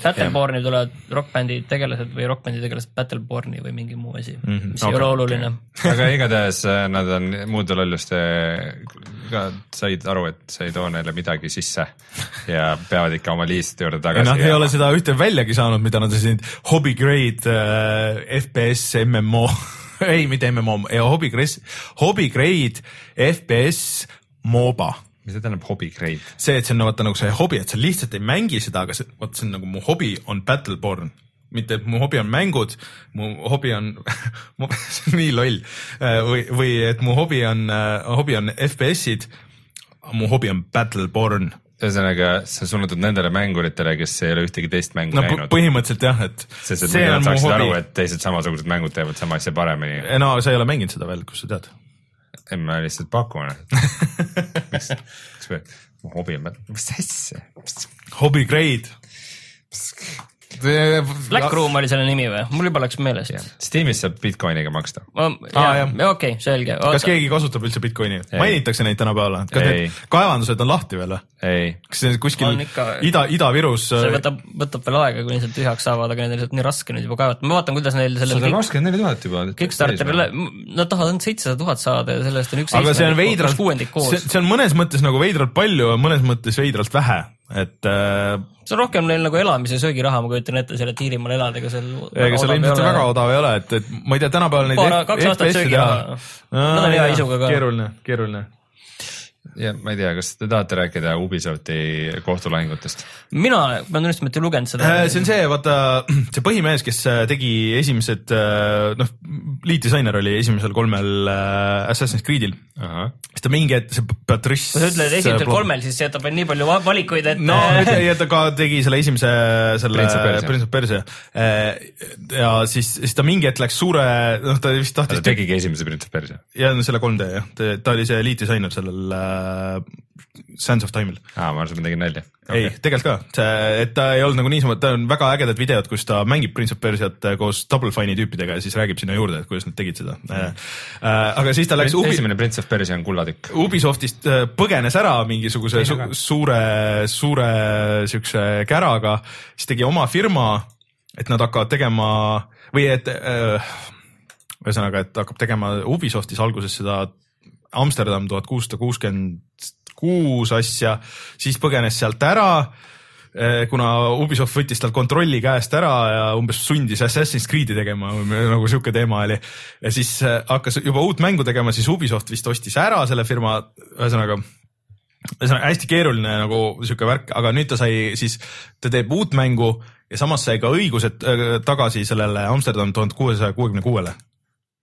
Battleborni tulevad rokkbändi tegelased või rokkbändi tegelased Battleborni või mingi muu asi mm, -hmm. mis ei okei, ole oluline. aga igatahes äh, nad on muude lolluste ka said aru, et see ei too neile midagi sisse ja peavad ikka oma liistide juurde tagasi. Nad ei ole seda ühte väljagi saanud, mida nad siin hobby grade äh, FPS MMO ei, mitte MMO, hobby grade, hobby grade FPS MOBA mis see tähendab hobby grade? see, et see on no, vaata nagu see hobi, et sa lihtsalt ei mängi seda, aga see, vot see on nagu mu hobi on Battleborn, mitte et mu hobi on mängud, mu hobi on see on nii loll või, või et mu hobi on, hobi on FPS-id, mu hobi on Battleborn. ühesõnaga, see on suunatud nendele mänguritele, kes ei ole ühtegi teist mängu no näinud. põhimõtteliselt jah, et sest et nad saaksid hobi aru, et teised samasugused mängud teevad sama asja paremini. no sa ei ole mänginud seda veel, kust sa tead? ei, ma lihtsalt pakun, miks me, mu hobi mis asja, Hobby grade. Black Room oli selle nimi või? mul juba läks meelest. Steamis saab Bitcoiniga maksta. Okei, selge. kas keegi kasutab üldse Bitcoini? mainitakse neid tänapäeval? kas Ei. need kaevandused on lahti veel või? ei, kas see kuskil On ikka- Ida, Ida-Virus? see võtab, võtab veel aega, kuni sealt tühjaks saavad, aga need on lihtsalt nii raske nüüd juba kaevata, ma vaatan, kuidas neil sellel sada kakskümmend neli tuhat juba. Kickstarterile, nad tahavad ainult seitsesada tuhat saada ja sellest on üks aga see on veidralt, see, koos. see on mõnes mõttes nagu veidralt palju ja mõnes mõttes veidralt vähe, et äh, see on rohkem neil nagu elamise söögiraha, ma kujutan ette, selle Iirimaal elada, ega seal. ega seal ilmselt väga odav ei ole, et, et ma ei tea, tänapäeval neid Paar- kaks aastat söögiraha. Nad on hea isuga ka. keeruline, keeruline. Ja ma ei tea, kas te tahate rääkida Ubisofti kohtulahingutest? mina pean tunnistama, et ei lugenud seda. Äh, see on see, vaata see põhimees, kes äh, tegi esimesed, noh, liitdisainer oli esimesel kolmel äh, Assassin's Creed'il, siis ta mingi hetk, see Patrice. kui sa ütled esimesel kolmel, siis jätab veel nii palju va- valikuid, et. no ja ta ka tegi selle esimese, selle Prince of Persia. Ja siis, siis ta mingi hetk läks suure, noh, ta vist ta tahtis. tegigi esimese Prince of Persia. ja no selle 3D jah, ta oli see liitdisainer sellel äh, Sands of Time'il aa, ma arvasin, et ma tegin nalja. ei, tegelikult ka, see, et ta ei olnud nagu niisama, ta on väga ägedad videod, kus ta mängib Prince of Persiat äh, koos Double Fine'i tüüpidega ja siis räägib sinna juurde, et kuidas nad tegid seda mm.. aga siis ta läks Ubi, esimene Prince of Persia on kullatükk. Ubisoftist äh, põgenes ära mingisuguse su suure, suure siukse käraga, siis tegi oma firma, et nad hakkavad tegema või et äh, ühesõnaga, et hakkab tegema Ubisoftis alguses seda Amsterdam tuhat kuussada kuuskümmend kuus asja, siis põgenes sealt ära eh, kuna Ubisoft võttis talt kontrolli käest ära ja umbes sundis Assassin's Creed'i tegema, nagu sihuke teema oli. ja siis eh, hakkas juba uut mängu tegema, siis Ubisoft vist ostis ära selle firma, ühesõnaga ühesõnaga hästi keeruline nagu sihuke värk, aga nüüd ta sai siis, ta teeb uut mängu ja samas sai ka õigused äh, tagasi sellele Amsterdam tuhande kuuesaja kuuekümne kuuele.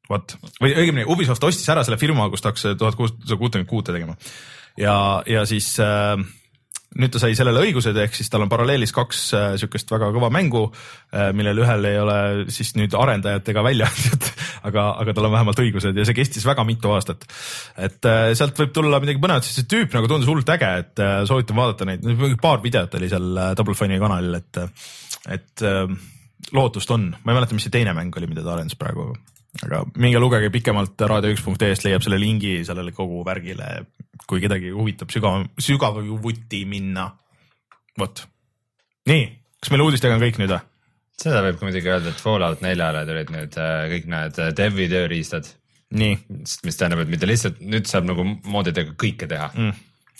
vot, või õigemini Ubisoft ostis ära selle firma, kus ta hakkas tuhat kuussada kuutekümmet kuute tegema. ja, ja siis äh, nüüd ta sai sellele õigused, ehk siis tal on paralleelis kaks äh, sihukest väga kõva mängu äh,, millel ühel ei ole siis nüüd arendajat ega väljaandjat, aga, aga tal on vähemalt õigused ja see kestis väga mitu aastat. et äh, sealt võib tulla midagi põnevat, sest see tüüp nagu tundus hullult äge, et äh, soovitan vaadata neid, paar videot oli seal äh, Double Fine'i kanalil, et, et äh, lootust on, ma ei mäleta, mis see teine mäng oli, mida ta arendas praegu, aga minge lugege pikemalt raadio1.ee-st leiab selle lingi sellele kogu värgile, kui kedagi huvitab sügav, sügavuti minna. vot, nii, kas meil uudistega on kõik nüüd või? seda võib ka muidugi öelda, et Fallout neljale tulid nüüd äh, kõik need äh, dev'i tööriistad, nii. Mis tähendab, et mitte lihtsalt nüüd saab nagu moodidega kõike teha. Mm,,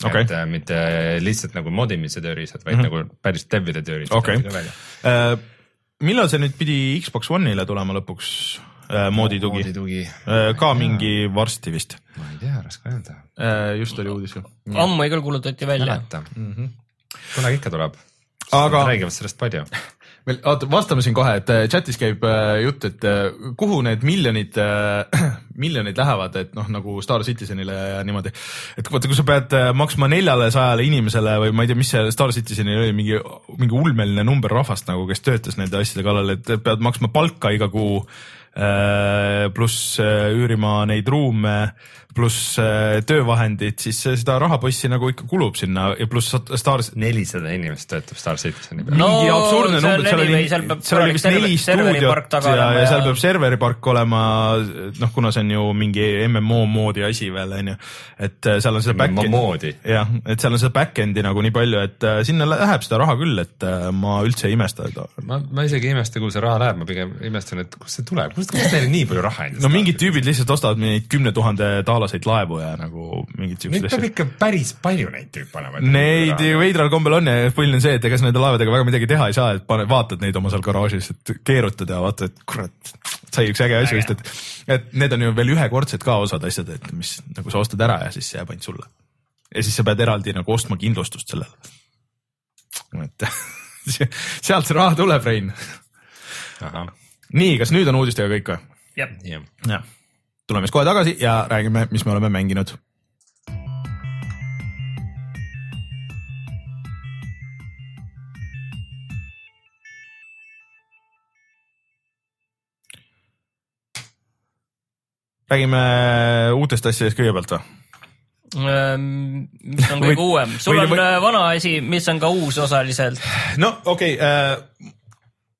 okei. et äh, mitte lihtsalt nagu modimise tööriistad, vaid mm -hmm. nagu päris dev'ide tööriistad. Äh,. millal see nüüd pidi Xbox One'ile tulema lõpuks äh, moodi tugi? mooditugi, Äh, ka mingi varsti vist ma ei tea, raske öelda, äh,, just oli uudis ju. ammu küll kuulutati välja. mäleta. kunagi ikka tuleb. Aga- räägivad sellest palju. meil, oota, vastame siin kohe, et äh, chatis käib äh, jutt, et äh, kuhu need miljonid äh, miljonid lähevad, et noh, nagu Star Citizenile ja niimoodi. et vaata, kui sa pead äh, maksma neljale sajale inimesele või ma ei tea, mis see Star Citizenil oli, mingi, mingi ulmeline number rahvast nagu, kes töötas nende asjade kallal, et pead maksma palka iga kuu äh, pluss äh, üürima neid ruume, pluss äh, töövahendid, siis seda rahapossi nagu ikka kulub sinna ja pluss Star, nelisada inimest töötab Star Citizeni peal. mingi No absurdne see on number, seal oli seal peab seal oli vist neli stuudiot ja, olema ja seal ja- peab serveripark olema, noh, kuna see on ju mingi MMO moodi asi veel onju, et äh, seal on seda back-end'i moodi. jah, et seal on seda back-end'i nagu nii palju, et äh, sinna läheb seda raha küll, et ma üldse ei imesta. ma, ma isegi ei imesta, kuhu see raha läheb, ma pigem imestan, et kust see tuleb, kust, kust neile nii palju raha endast no mingid tüübid lihtsalt ostavad neid kümne tuhande daalaseid laevu ja nagu Neid siukseid peab asju. ikka päris palju neid tüüpe olema. Neid ju veidral kombel on ja põhiline on see, et ega sa nende laevadega väga midagi teha ei saa, et pane, vaatad neid oma seal garaažis, et keerutad ja vaatad, et kurat, sai üks äge asi vist, et, et need on ju veel ühekordsed ka osad asjad, et mis nagu sa ostad ära ja siis see jääb ainult sulle. ja siis sa pead eraldi nagu ostma kindlustust sellele. et sealt see raha tuleb, Rein. nii, kas nüüd on uudistega kõik või? jah, jah. Tuleme siis kohe tagasi ja räägime, mis me oleme mänginud. räägime uutest asjadest kõigepealt või? Ähm, mis on kõige uuem, sul on äh, vana asi, mis on ka uus osaliselt. no okei okay, äh,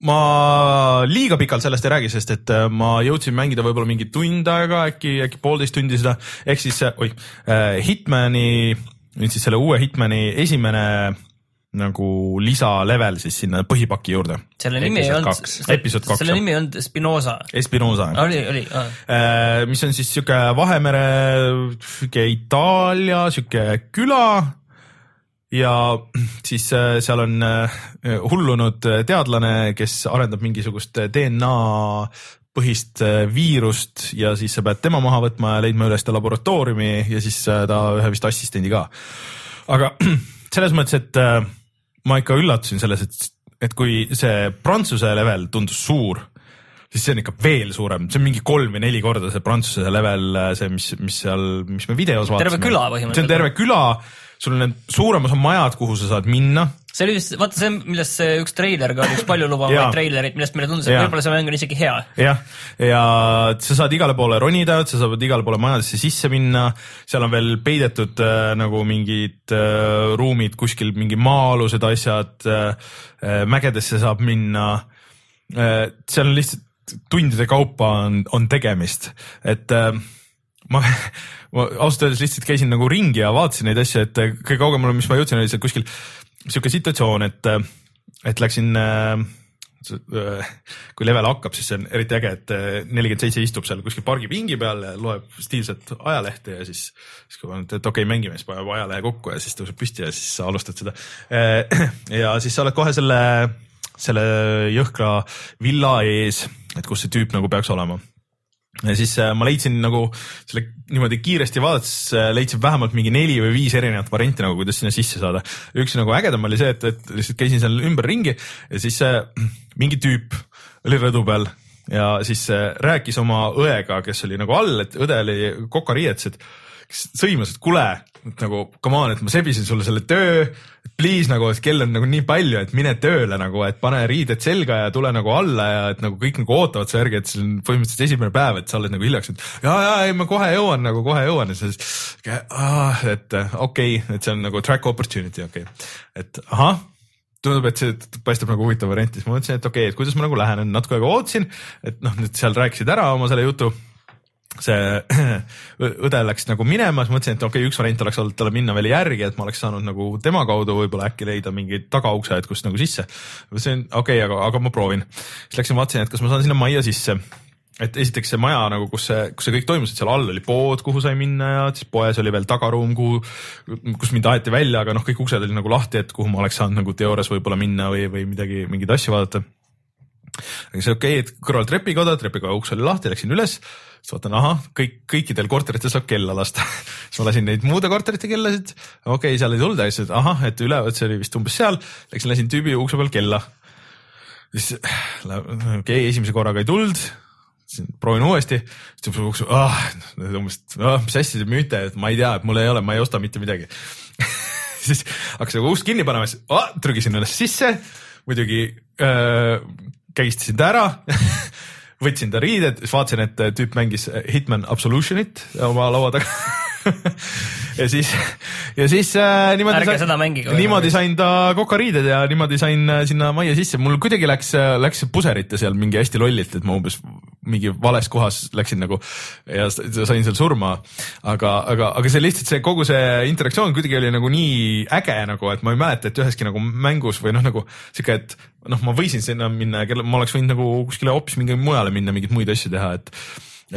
ma liiga pikalt sellest ei räägi, sest et äh, ma jõudsin mängida võib-olla mingi tund aega, äkki, äkki poolteist tundi seda, ehk siis äh, oih äh,, Hitmani, nüüd siis selle uue Hitmani esimene nagu lisalevel siis sinna põhipaki juurde, selle nimi ei olnud selle jah. nimi ei olnud Spinoza. Espinosa. oli, oli, Äh, mis on siis sihuke Vahemere, sihuke Itaalia sihuke küla ja siis äh, seal on äh, hullunud teadlane, kes arendab mingisugust DNA põhist äh, viirust ja siis sa pead tema maha võtma ja leidma üles ta laboratooriumi ja siis äh, ta ühe vist assistendi ka. aga selles mõttes, et äh, ma ikka üllatusin selles, et, et kui see Prantsuse level tundus suur, siis see on ikka veel suurem, see on mingi kolm või neli korda see Prantsuse level, see, mis, mis seal, mis me videos vaatasime. Terve küla see põhimõtteliselt. on terve küla, sul on need suurem osa majad, kuhu sa saad minna. see oli vist, vaata see, millest see üks treiler ka oli, üks paljulubavaid treilereid, millest meile tundus, et võib-olla see mäng on isegi hea. jah, ja sa saad igale poole ronida, sa saad igale poole majadesse sisse minna, seal on veel peidetud äh, nagu mingid äh, ruumid kuskil, mingi maa-alused asjad äh,, äh, mägedesse saab minna äh,. seal on lihtsalt tundide kaupa on, on tegemist, et äh, ma, ma ausalt öeldes lihtsalt käisin nagu ringi ja vaatasin neid asju, et äh, kõige kaugemale, mis ma jõudsin, oli seal kuskil sihuke situatsioon, et, et läksin äh, kui level hakkab, siis see on eriti äge, et nelikümmend seitse istub seal kuskil pargipingi peal ja loeb stiilset ajalehte ja siis, siis kui paned, et okei okay,, mängime, siis paneb ajalehe kokku ja siis tõuseb püsti ja siis sa alustad seda. ja siis sa oled kohe selle, selle jõhkra villa ees, et kus see tüüp nagu peaks olema ja siis äh, ma leidsin nagu selle niimoodi kiiresti vaadates äh, leidsin vähemalt mingi neli või viis erinevat varianti nagu, kuidas sinna sisse saada. üks nagu ägedam oli see, et, et lihtsalt käisin seal ümberringi ja siis äh, mingi tüüp oli rõdu peal ja siis rääkis oma õega, kes oli nagu all, et õde oli kokariietes, et sõimas, et kuule, nagu come on, et ma sebisin sulle selle töö, please nagu, et kell on nagu nii palju, et mine tööle nagu, et pane riided selga ja tule nagu alla ja et nagu kõik nagu ootavad su järgi, et see on põhimõtteliselt esimene päev, et sa oled nagu hiljaks, et ja, ja ei, ma kohe jõuan nagu kohe jõuan. Ja siis ah,, et okei okay,, et see on nagu track opportunity, okei. Okay., et ahah. Tundub, et see paistab nagu huvitav variant, siis ma mõtlesin, et okei okay,, et kuidas ma nagu lähenen, natuke aega ootasin, et noh, nüüd seal rääkisid ära oma selle jutu see õde läks nagu minema, siis mõtlesin, et okei okay,, üks variant oleks olnud talle minna veel järgi, et ma oleks saanud nagu tema kaudu võib-olla äkki leida mingi tagaukse, et kust nagu sisse. mõtlesin, okei okay,, aga, aga ma proovin. siis läksin vaatasin, et kas ma saan sinna majja sisse. et esiteks see maja nagu, kus see, kus see kõik toimus, et seal all oli pood, kuhu sai minna ja siis poes oli veel tagaruum, kuhu, kus mind aeti välja, aga noh, kõik uksed olid nagu lahti, et kuhu ma oleks saanud nagu teoorias võib-olla minna või, või midagi, mingeid asju vaadata see okei okay,, et kõrval trepikoda, trepikoja uks oli lahti, läksin üles, siis vaatan, ahah, kõik, kõikidel korteritel saab kella lasta. siis ma lasin neid muude korterite kellasid, okei okay,, seal ei tulnud ja siis, et ahah, et üleval, see oli vist umbes seal, läksin, lasin tüübi ukse peal kella. siis okei okay,, esimese korraga ei tulnud, proovin uuesti, siis tuleb ukse, ah, umbes ah,, mis asja te müüte, et ma ei tea, et mul ei ole, ma ei osta mitte midagi siis hakkasin ust kinni panema, siis ah, trügisin ennast sisse, muidugi äh, kägistasin ta ära võtsin ta riided, siis vaatasin, et tüüp mängis Hitman Absolutionit oma laua taga ja siis, ja siis äh, niimoodi Ärge seda mängige. niimoodi sain ta kokariided ja niimoodi sain äh, sinna majja sisse, mul kuidagi läks, läks puserite seal mingi hästi lollilt, et ma umbes mingi vales kohas läksin nagu ja sain seal surma. aga, aga, aga see lihtsalt see kogu see interaktsioon kuidagi oli nagu nii äge nagu, et ma ei mäleta, et üheski nagu mängus või noh, nagu sihuke, et noh, ma võisin sinna minna ma oleks võinud nagu kuskile hoopis mingi mujale minna, mingeid muid asju teha, et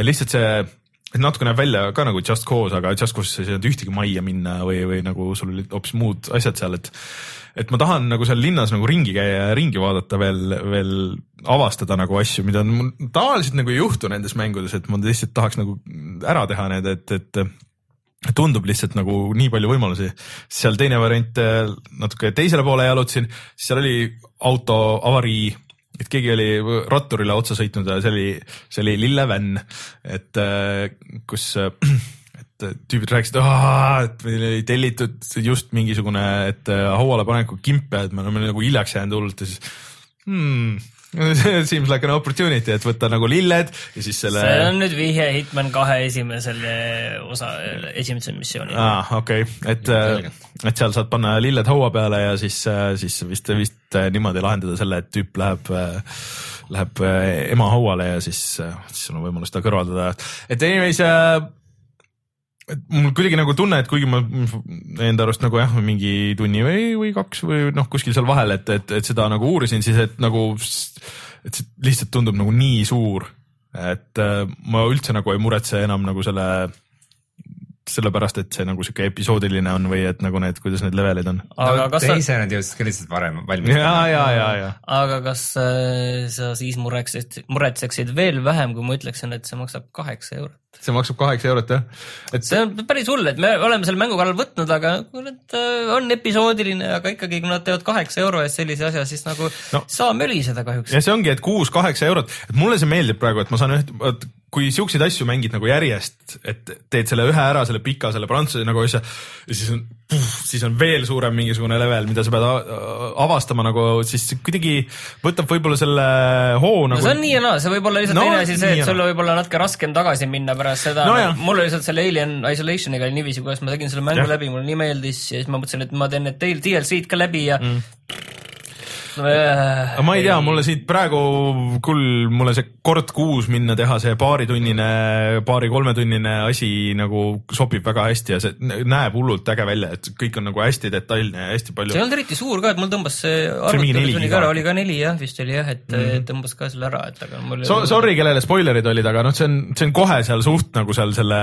lihtsalt see natuke näeb välja ka nagu Just Cause, aga Just Cause'is ei saanud ühtegi majja minna või, või nagu sul olid hoopis muud asjad seal, et et ma tahan nagu seal linnas nagu ringi käia ja ringi vaadata veel, veel avastada nagu asju, mida mul tavaliselt nagu ei juhtu nendes mängudes, et ma lihtsalt tahaks nagu ära teha need, et, et tundub lihtsalt nagu nii palju võimalusi. seal teine variant natuke teisele poole jalutasin, seal oli auto avarii et keegi oli ratturile otsa sõitnud ja see oli, see oli lillevänn, et äh, kus, et tüübid rääkisid, et meil oli tellitud just mingisugune, et äh, hauale paneku kimpe, et me oleme nagu hiljaks jäänud hullult ja siis hmm, Seems like an opportunity, et võtta nagu lilled ja siis selle. see on nüüd vihje Hitman kahe esimesele osa, esimese missiooni. aa, okei okay., et, et seal saad panna lilled haua peale ja siis, siis vist, vist niimoodi lahendada selle, et tüüp läheb, läheb äh, ema hauale ja siis, siis on võimalus ta kõrvaldada. et anyways äh, et mul kuidagi nagu tunne, et kuigi ma enda arust nagu jah, mingi tunni või, või kaks või noh, kuskil seal vahel, et, et, et seda nagu uurisin, siis et nagu, et see lihtsalt tundub nagu nii suur, et äh, ma üldse nagu ei muretse enam nagu selle sellepärast, et see nagu sihuke episoodiline on või et nagu need, kuidas need levelid on. aga kas sa, teise nad jõudsid ka lihtsalt varem valmis. ja, ja, ja, ja. aga kas äh, sa siis muretseksid, muretseksid veel vähem, kui ma ütleksin, et see maksab kaheksa eurot? see maksab kaheksa eurot jah, et see on päris hull, et me oleme selle mängu kallal võtnud, aga kurat äh, on episoodiline, aga ikkagi, kui nad teevad kaheksa euro eest sellise asja, siis nagu No. no. saa möliseda kahjuks. ja see ongi, et kuus-kaheksa eurot, et mulle see meeldib praegu, et ma saan üht, kui siukseid asju mängid nagu järjest, et teed selle ühe ära, selle pika, selle prantsuse nagu asja ja siis on, siis on veel suurem mingisugune level, mida sa pead avastama nagu, siis kuidagi võtab võib-olla selle hoo no nagu. see on nii ja naa, see võib olla lihtsalt No, no, teine asi see, et sul võib olla natuke raskem tagasi minna pärast seda No no, mul oli lihtsalt selle Alien Isolationiga oli niiviisi, kuidas ma tegin selle mängu ja. läbi, mulle nii meeldis ja siis ma mõtlesin, et ma teen need teil DLC-d ka läbi ja mm.. Aga ma ei tea, mulle siit praegu küll, mulle see kord kuus minna teha see paaritunnine, paari-kolmetunnine asi nagu sobib väga hästi ja see näeb hullult äge välja, et kõik on nagu hästi detailne ja hästi see palju ei. olnud eriti suur ka, et mul tõmbas see giga. ära, oli ka neli jah, vist oli jah, et mm -hmm. tõmbas ka selle ära, et aga mul So, sorry, kellele spoilerid olid, aga noh, see on, see on kohe seal suht nagu seal selle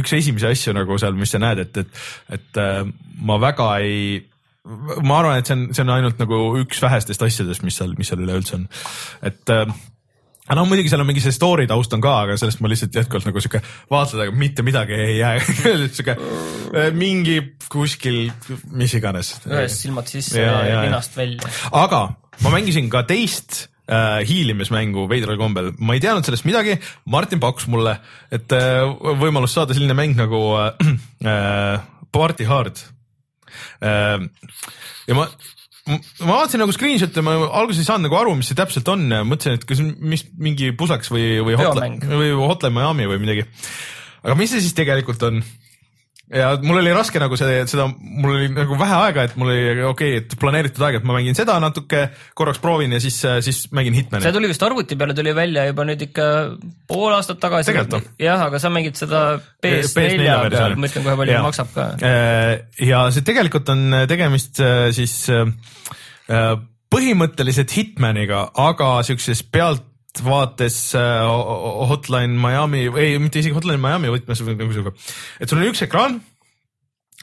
üks esimesi asju nagu seal, mis sa näed, et, et, et äh, ma väga ei ma arvan, et see on, see on ainult nagu üks vähestest asjadest, mis seal, mis seal üleüldse on, et äh, aga no muidugi seal on mingi see story taust on ka, aga sellest ma lihtsalt jätkuvalt nagu sihuke vaatad, aga mitte midagi ei jää sihuke äh, mingi kuskil, mis iganes. ühest silmad sisse Ja, ja, ninast välja. aga ma mängisin ka teist äh, hiilimismängu veidral kombel, ma ei teadnud sellest midagi, Martin pakkus mulle, et äh, võimalus saada selline mäng nagu äh, äh, Party Hard. Ja ma ma vaatasin nagu screenshot'e, ma alguses ei saanud nagu aru, mis see täpselt on mõtlesin, et kas mis mingi pusaks või, või Hotline või Hotline Miami või midagi. aga mis see siis tegelikult on? Ja mul oli raske nagu see, seda, mul oli nagu vähe aega, et mul oli okei okay,, et planeeritud aeg, et ma mängin seda natuke, korraks proovin ja siis, siis mängin Hitmani see. tuli vist arvuti peale tuli välja juba nüüd ikka pool aastat tagasi jah, aga sa mängid seda PS4 peal, ma ütlen kohe, palju Jaa. maksab ka. ja see tegelikult on tegemist äh, siis äh, põhimõtteliselt Hitmaniga, aga siukses pealtvaates äh, Hotline Miami, ei mitte isegi Hotline Miami võtmes nagu siuke, et sul on üks ekraan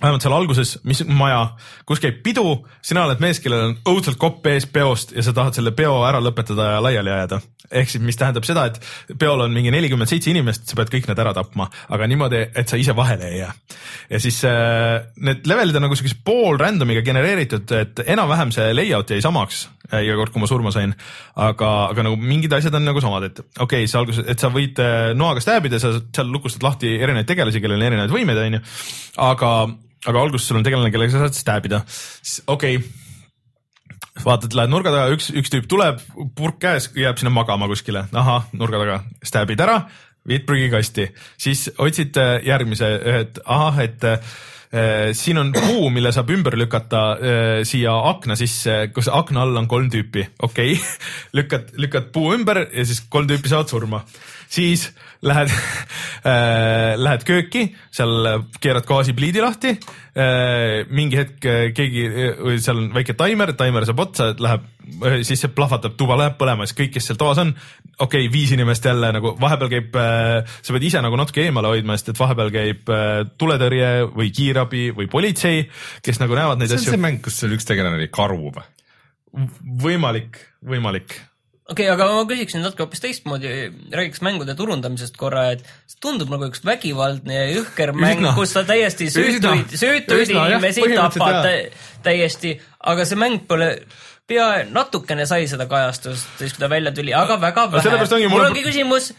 vähemalt seal alguses, mis maja, kus käib pidu, sina oled mees, kellel on õudselt kopp ees peost ja sa tahad selle peo ära lõpetada ja laiali ajada. ehk siis, mis tähendab seda, et peol on mingi nelikümmend seitse inimest, sa pead kõik need ära tapma, aga niimoodi, et sa ise vahele ei jää. ja siis äh, need levelid on nagu siukese pool random'iga genereeritud, et enam-vähem see layout jäi samaks äh, iga kord, kui ma surma sain. aga, aga nagu mingid asjad on nagu samad, et okei okay,, see alguses, et sa võid äh, noaga stäbida, sa seal lukustad lahti erinevaid tegelasi, kellel on erinevaid võimeid, onju. aga, aga alguses sul on tegelane, kellega sa saad stäbida, siis okei. Okay, vaatad, lähed nurga taga, üks, üks tüüp tuleb, purk käes, jääb sinna magama kuskile, ahah, nurga taga, stäbid ära, viid prügikasti, siis otsid äh, järgmise, et ahah, et äh, siin on puu, mille saab ümber lükata äh, siia akna sisse, kus akna all on kolm tüüpi, okei okay. lükkad, lükkad puu ümber ja siis kolm tüüpi saavad surma. siis lähed äh,, lähed kööki, seal keerad gaasipliidi lahti äh,, mingi hetk äh, keegi, seal on väike taimer, taimer saab otsa, läheb, siis see plahvatab, tuba läheb põlema, siis kõik, kes seal toas on, okei okay,, viis inimest jälle nagu vahepeal käib äh,, sa pead ise nagu natuke eemale hoidma, sest et vahepeal käib äh, tuletõrje või kiirabi või politsei, kes nagu näevad neid see on asju see. mäng, kus sul üks tegelane oli karu või? võimalik, võimalik okei okay,, aga ma küsiksin natuke hoopis teistmoodi, räägiks mängude turundamisest korra, et see tundub nagu üks vägivaldne ja jõhker mäng kus sa täiesti süütuid, süütuid inimesi tapad täiesti, aga see mäng pole pea natukene sai seda kajastust, siis kui ta välja tuli, aga väga vähe mul ongi küsimus,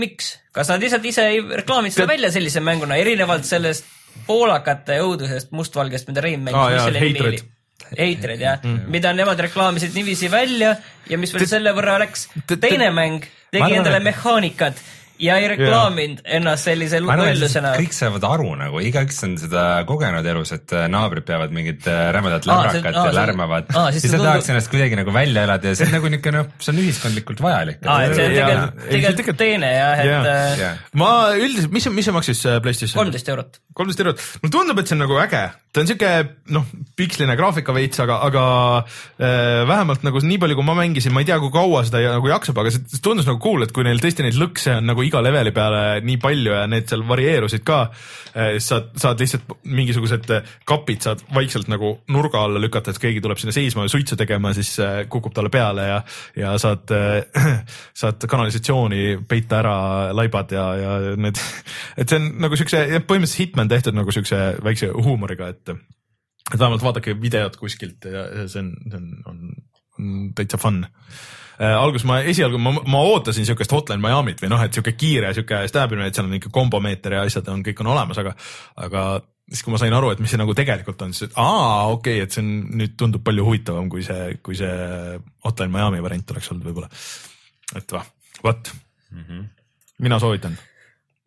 miks, kas nad lihtsalt ise ei reklaaminud seda välja sellise mänguna, erinevalt sellest poolakate õudusest mustvalgest, mida Rein mängis Aa, mis selle nimi oli? Hatred jah mm., mida nemad reklaamisid niiviisi välja ja mis veel selle võrra läks. teine mäng tegi endale mehaanikat ja ei reklaaminud ennast sellise lollusena. kõik saavad aru nagu, igaüks on seda kogenud elus, et äh, naabrid peavad mingit äh, rämedat lämrakat ja lärmavad see sa tahaks ennast kuidagi nagu välja elada ja see on nagu niisugune noh, see on ühiskondlikult vajalik. aa, et see on tegelikult, tegelikult teine jah, et äh, ma üldiselt, mis, mis see maksis PlayStation? kolmteist eurot. kolmteist eurot, mulle tundub, et see on nagu äge, ta on siuke noh, piksline graafika veits, aga, aga äh, vähemalt nagu nii palju, kui ma mängisin, ma ei tea, kui kaua seda nagu jaksab, aga see tundus nagu cool, et kui neil tõesti neid lõkse on nagu iga leveli peale nii palju ja need seal varieerusid ka, saad, saad lihtsalt mingisugused äh, kapid saad vaikselt nagu nurga alla lükata, et keegi tuleb sinna seisma ja suitsu tegema, siis äh, kukub talle peale ja, ja saad, saad kanalisatsiooni peita ära laibad ja, ja need, et see on nagu siukse, põhimõtteliselt Hitman tehtud nagu siukse väikse huumoriga, et et vähemalt vaadake videot kuskilt ja see on, see on, on, täitsa fun äh, alguses ma esialgu ma, ma ootasin siukest Hotline Miami't või noh, et siuke kiire siuke stabimine, et seal on ikka kombomeeter ja asjad on, kõik on olemas, aga, aga siis, kui ma sain aru, et mis see nagu tegelikult on, siis et aa, okei okay,, et see on nüüd tundub palju huvitavam, kui see, kui see Hotline Miami variant oleks olnud võib-olla. et vah, vot mm, -hmm. mina soovitan.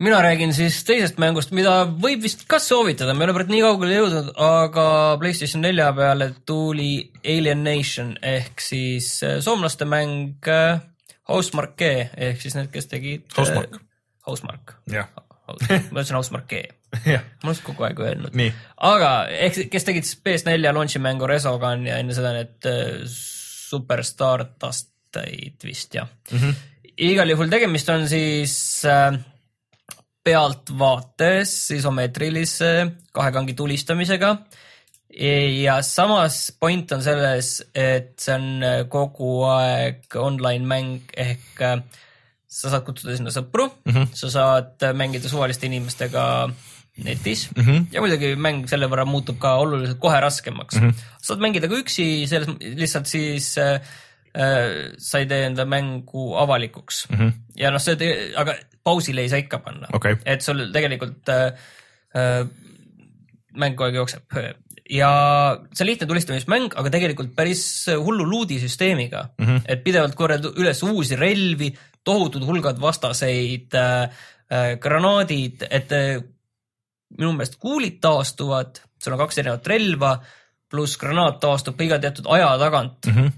Mina räägin siis teisest mängust, mida võib vist ka soovitada, me ei ole praegu nii kaugele jõudnud, aga Playstation nelja peale tuli Alien Nation ehk siis äh, soomlaste mäng äh, Housemarque ehk siis need, kes tegid. Housemarque.. Housemarque. jah, ma ütlesin Housemarque ma olen kogu aeg öelnud. aga ehk kes tegid siis PS4 launch'i mängu Resogun ja enne seda need äh, Superstar Dusteid vist jah mm. -hmm. igal juhul tegemist on siis äh, pealtvaates isomeetrilise kahekangi tulistamisega. ja samas point on selles, et see on kogu aeg online mäng ehk äh, sa saad kutsuda sinna sõpru mm, -hmm. sa saad mängida suvaliste inimestega netis mm -hmm. ja muidugi mäng selle võrra muutub ka oluliselt kohe raskemaks mm. -hmm. saad mängida ka üksi, selles lihtsalt siis äh, äh, sa ei tee enda mängu avalikuks mm. -hmm. ja noh, see, aga pausile ei saa ikka panna Okei. et sul tegelikult äh, äh, mäng kogu aeg jookseb ja see on lihtne tulistamismäng, aga tegelikult päris hullu luudisüsteemiga mm, -hmm. et pidevalt korjad üles uusi relvi, tohutud hulgad vastaseid äh,, äh, granaadid, et äh, minu meelest kuulid taastuvad, sul on kaks erinevat relva, pluss granaat taastub ka iga teatud aja tagant mm. -hmm.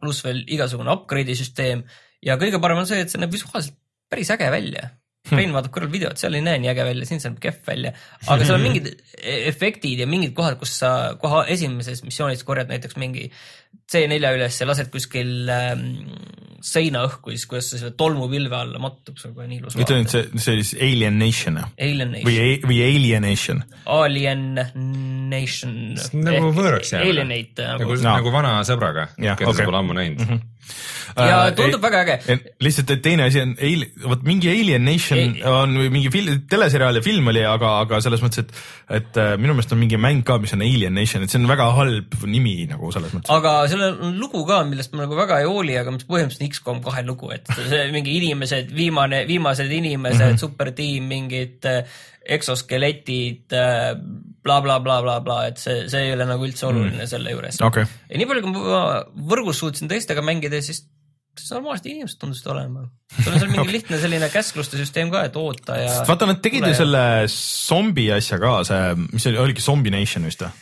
Pluss veel igasugune upgrade'i süsteem ja kõige parem on see, et see näeb visuaalselt päris äge välja. Rein vaatab kõrval videot, seal ei näe nii äge välja, siin see näeb kehv välja, aga seal on mingid e- efektid ja mingid kohad, kus sa kohe esimeses missioonis korjad näiteks mingi C4 üles ja lased kuskil ähm, seina õhku ja siis, kuidas see selle tolmupilve alla mattub, see on kohe nii ilus ütle nüüd see, see oli siis Alien Nation või Nation,, või Alienation? Alien Nation. nagu võõraks jääb. Alienate nagu nagu. Nagu vana sõbraga, keda sa pole ammu näinud mm. -hmm. Ja tundub väga äge. lihtsalt, et teine asi on, vot mingi Alien Nation Ei- on mingi fil-, teleseriaal ja film oli, aga, aga selles mõttes, et, et äh, minu meelest on mingi mäng ka, mis on Alien Nation, et see on väga halb nimi nagu selles mõttes. aga sellel on lugu ka, millest ma nagu väga ei hooli, aga mis põhimõtteliselt on X-kom kahe lugu, et see mingi inimesed, viimane, viimased inimesed mm, -hmm. supertiim, mingid äh, eksoskeletid äh, bla,, blablabla, bla, et see, see ei ole nagu üldse oluline mm. selle juures. okei, ja nii palju, kui ma võrgus suutsin teistega mängida, siis siis normaalsed inimesed tundusid olema. sul on seal mingi lihtne selline käskluste süsteem ka, et oota ja. vaata nad tegid ju selle zombi asja ka, see, mis oli, oligi Zombie Nation vist või?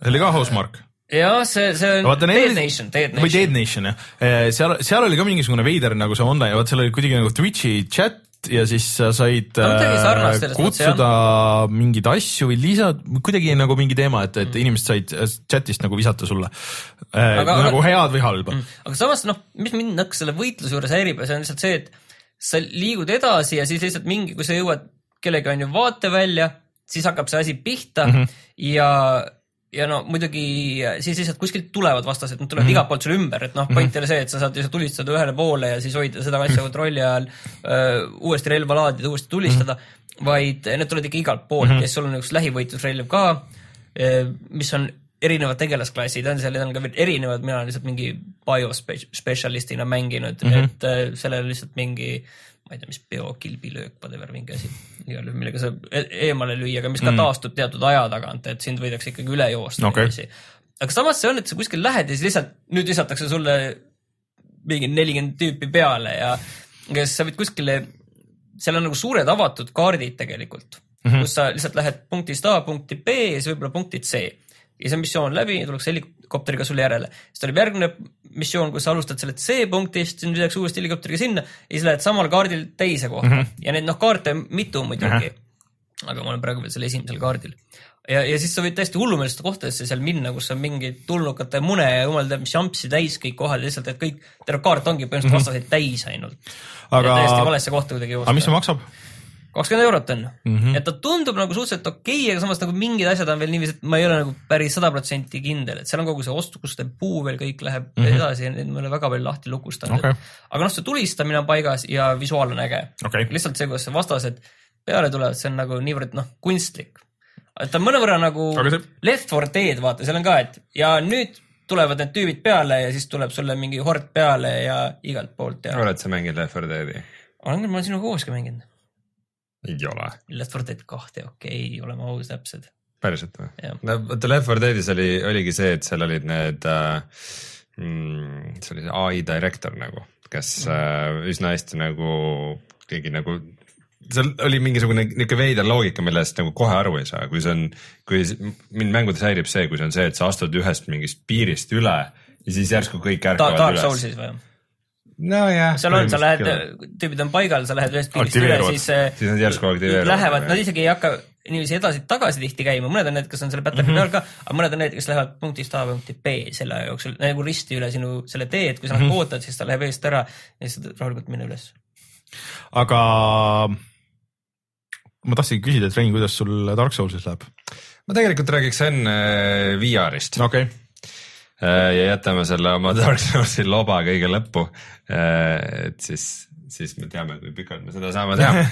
see oli ka Housemark jah, see, see on Vaata, Dead Nation, Dead või Dead Nation. Nation jah, seal, seal oli ka mingisugune veider nagu see online, vaat seal oli kuidagi nagu Twitch'i chat ja siis sa said äh, sarnast selles mõttes, kutsuda mingeid asju või lisad, kuidagi nagu mingi teema, et, et inimesed said äh, chat'ist nagu visata sulle äh, Aga- nagu head või halba mm.. aga samas noh, mis mind nõks selle võitluse juures häirib, see on lihtsalt see, et sa liigud edasi ja siis lihtsalt mingi, kui sa jõuad kellegi on ju vaatevälja, siis hakkab see asi pihta mm. -hmm. ja, ja no muidugi siis lihtsalt kuskilt tulevad vastased, nad tulevad mm -hmm. igalt poolt sulle ümber, et noh, point ei ole see, et sa saad lihtsalt tulistada ühele poole ja siis hoida seda asja kontrolli all, uuesti relva laadida, uuesti tulistada mm, -hmm. vaid need tulevad ikka igalt poolt mm -hmm. ja siis sul on üks lähivõitlusrelv ka, mis on erinevad tegelasklassid on seal, need on ka veel erinevad, mina olen lihtsalt mingi biospetsialistina mänginud mm, -hmm. et äh, sellel lihtsalt mingi ma ei tea, mis biokilbilöök, whatever mingi asi, igal juhul, millega saab e- eemale lüüa, aga mis ka mm taastub teatud aja tagant, et sind võidakse ikkagi üle joosta niiviisi. aga samas see on, et sa kuskil lähed ja siis lihtsalt nüüd visatakse sulle mingi nelikümmend tüüpi peale ja kes sa võid kuskile, seal on nagu suured avatud kaardid tegelikult mm, -hmm. kus sa lihtsalt lähed punktist A punkti B ja siis võib-olla punkti C ja see missioon läbi, tullakse helikopteriga sulle järele. siis tuleb järgmine missioon, kus sa alustad sellest C punktist, siis minnakse uuesti helikopteriga sinna ja siis lähed samal kaardil teise kohta mm -hmm. ja neid noh, kaarte mitu muidugi mm. -hmm. aga ma olen praegu veel selle esimesel kaardil. ja, ja siis sa võid täiesti hullumeelsete kohtadesse seal minna, kus on mingi tulnukate mune ja jumal teab mis jampsi täis kõik kohad ja lihtsalt, et kõik, terve kaart ongi põhimõtteliselt mm -hmm. vastaseid täis ainult. Aga- ja täiesti valesse kohta kuidagi aga mis see joosta. maksab? Kakskümmend eurot on mm. -hmm. et ta tundub nagu suhteliselt okei okay,, aga samas nagu mingid asjad on veel niiviisi, et ma ei ole nagu päris sada protsenti kindel, et seal on kogu see ostukuste puu veel kõik läheb mm -hmm. edasi ja need ma ei ole väga palju lahti lukustanud okay.. aga noh, see tulistamine on paigas ja visuaal on äge okei, lihtsalt see, kuidas vastased peale tulevad, see on nagu niivõrd noh, kunstlik. et ta on mõnevõrra nagu see- Left 4 Dead, vaata, seal on ka, et ja nüüd tulevad need tüübid peale ja siis tuleb sulle mingi hord peale ja igalt poolt ja. oled sa mänginud Left 4 Deadi? olen küll, ma olen sinuga koos ka mänginud. Ei ole. Left 4 Dead kahte, okei okay,, oleme ausad, täpsed. päriselt või no vaata Left 4 Deadis oli, oligi see, et seal olid need äh,, mm, see oli see ai direktor nagu, kes äh, üsna hästi nagu keegi nagu seal oli mingisugune niisugune veider loogika, millest nagu kohe aru ei saa, kui see on, kui mind mängudes häirib see, kui see on see, et sa astud ühest mingist piirist üle ja siis järsku kõik Ta-, ärkavad Dark üles. Soulsis või? nojah. seal on, sa lähed, tüübid on paigal, sa lähed ühest piirist üle, siis äh, siis nad järsku aktiveeruvad. lähevad, nad isegi ei hakka niiviisi edasi-tagasi tihti käima, mõned on need, kes on selle Battlefieldi Mhm. all ka, aga mõned on need, kes lähevad punktist A punkti B selle aja jooksul nagu risti üle sinu selle tee, et kui sa mm. -hmm. ootad, siis ta läheb eest ära ja siis saad rahulikult minna üles. aga ma tahtsingi küsida, et Rein, kuidas sul Dark Soulsis läheb? ma tegelikult räägiks enne VR-ist okei okay., Äh, ja jätame selle oma Dark Soulsi loba kõige lõppu. et siis, siis me teame, kui pikalt me seda saame teha.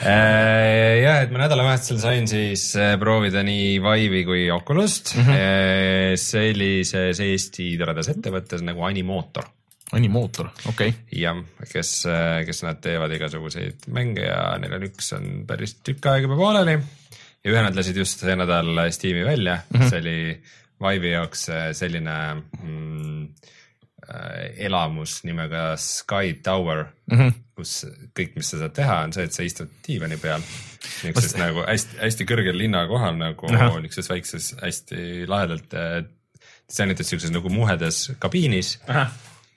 jah, et ma nädalavahetusel sain siis äh, proovida nii Vive'i kui Oculus't mm -hmm. sellises Eesti toredas ettevõttes nagu Animotor animootor, okei okay., jah, kes, kes nad teevad igasuguseid mänge ja neil on üks on päris tükk aega juba pooleli ja ühe nad lasid just see nädal Steam'i välja mm, -hmm. see oli Vive'i jaoks selline mm, äh, elamus nimega Sky Tower mm. -hmm. kus kõik, mis sa saad teha, on see, et sa istud diivani peal niisuguses nagu hästi-hästi kõrgel linnakohal nagu niisuguses väikses hästi lahedalt äh, disainitud siukses nagu muhedas kabiinis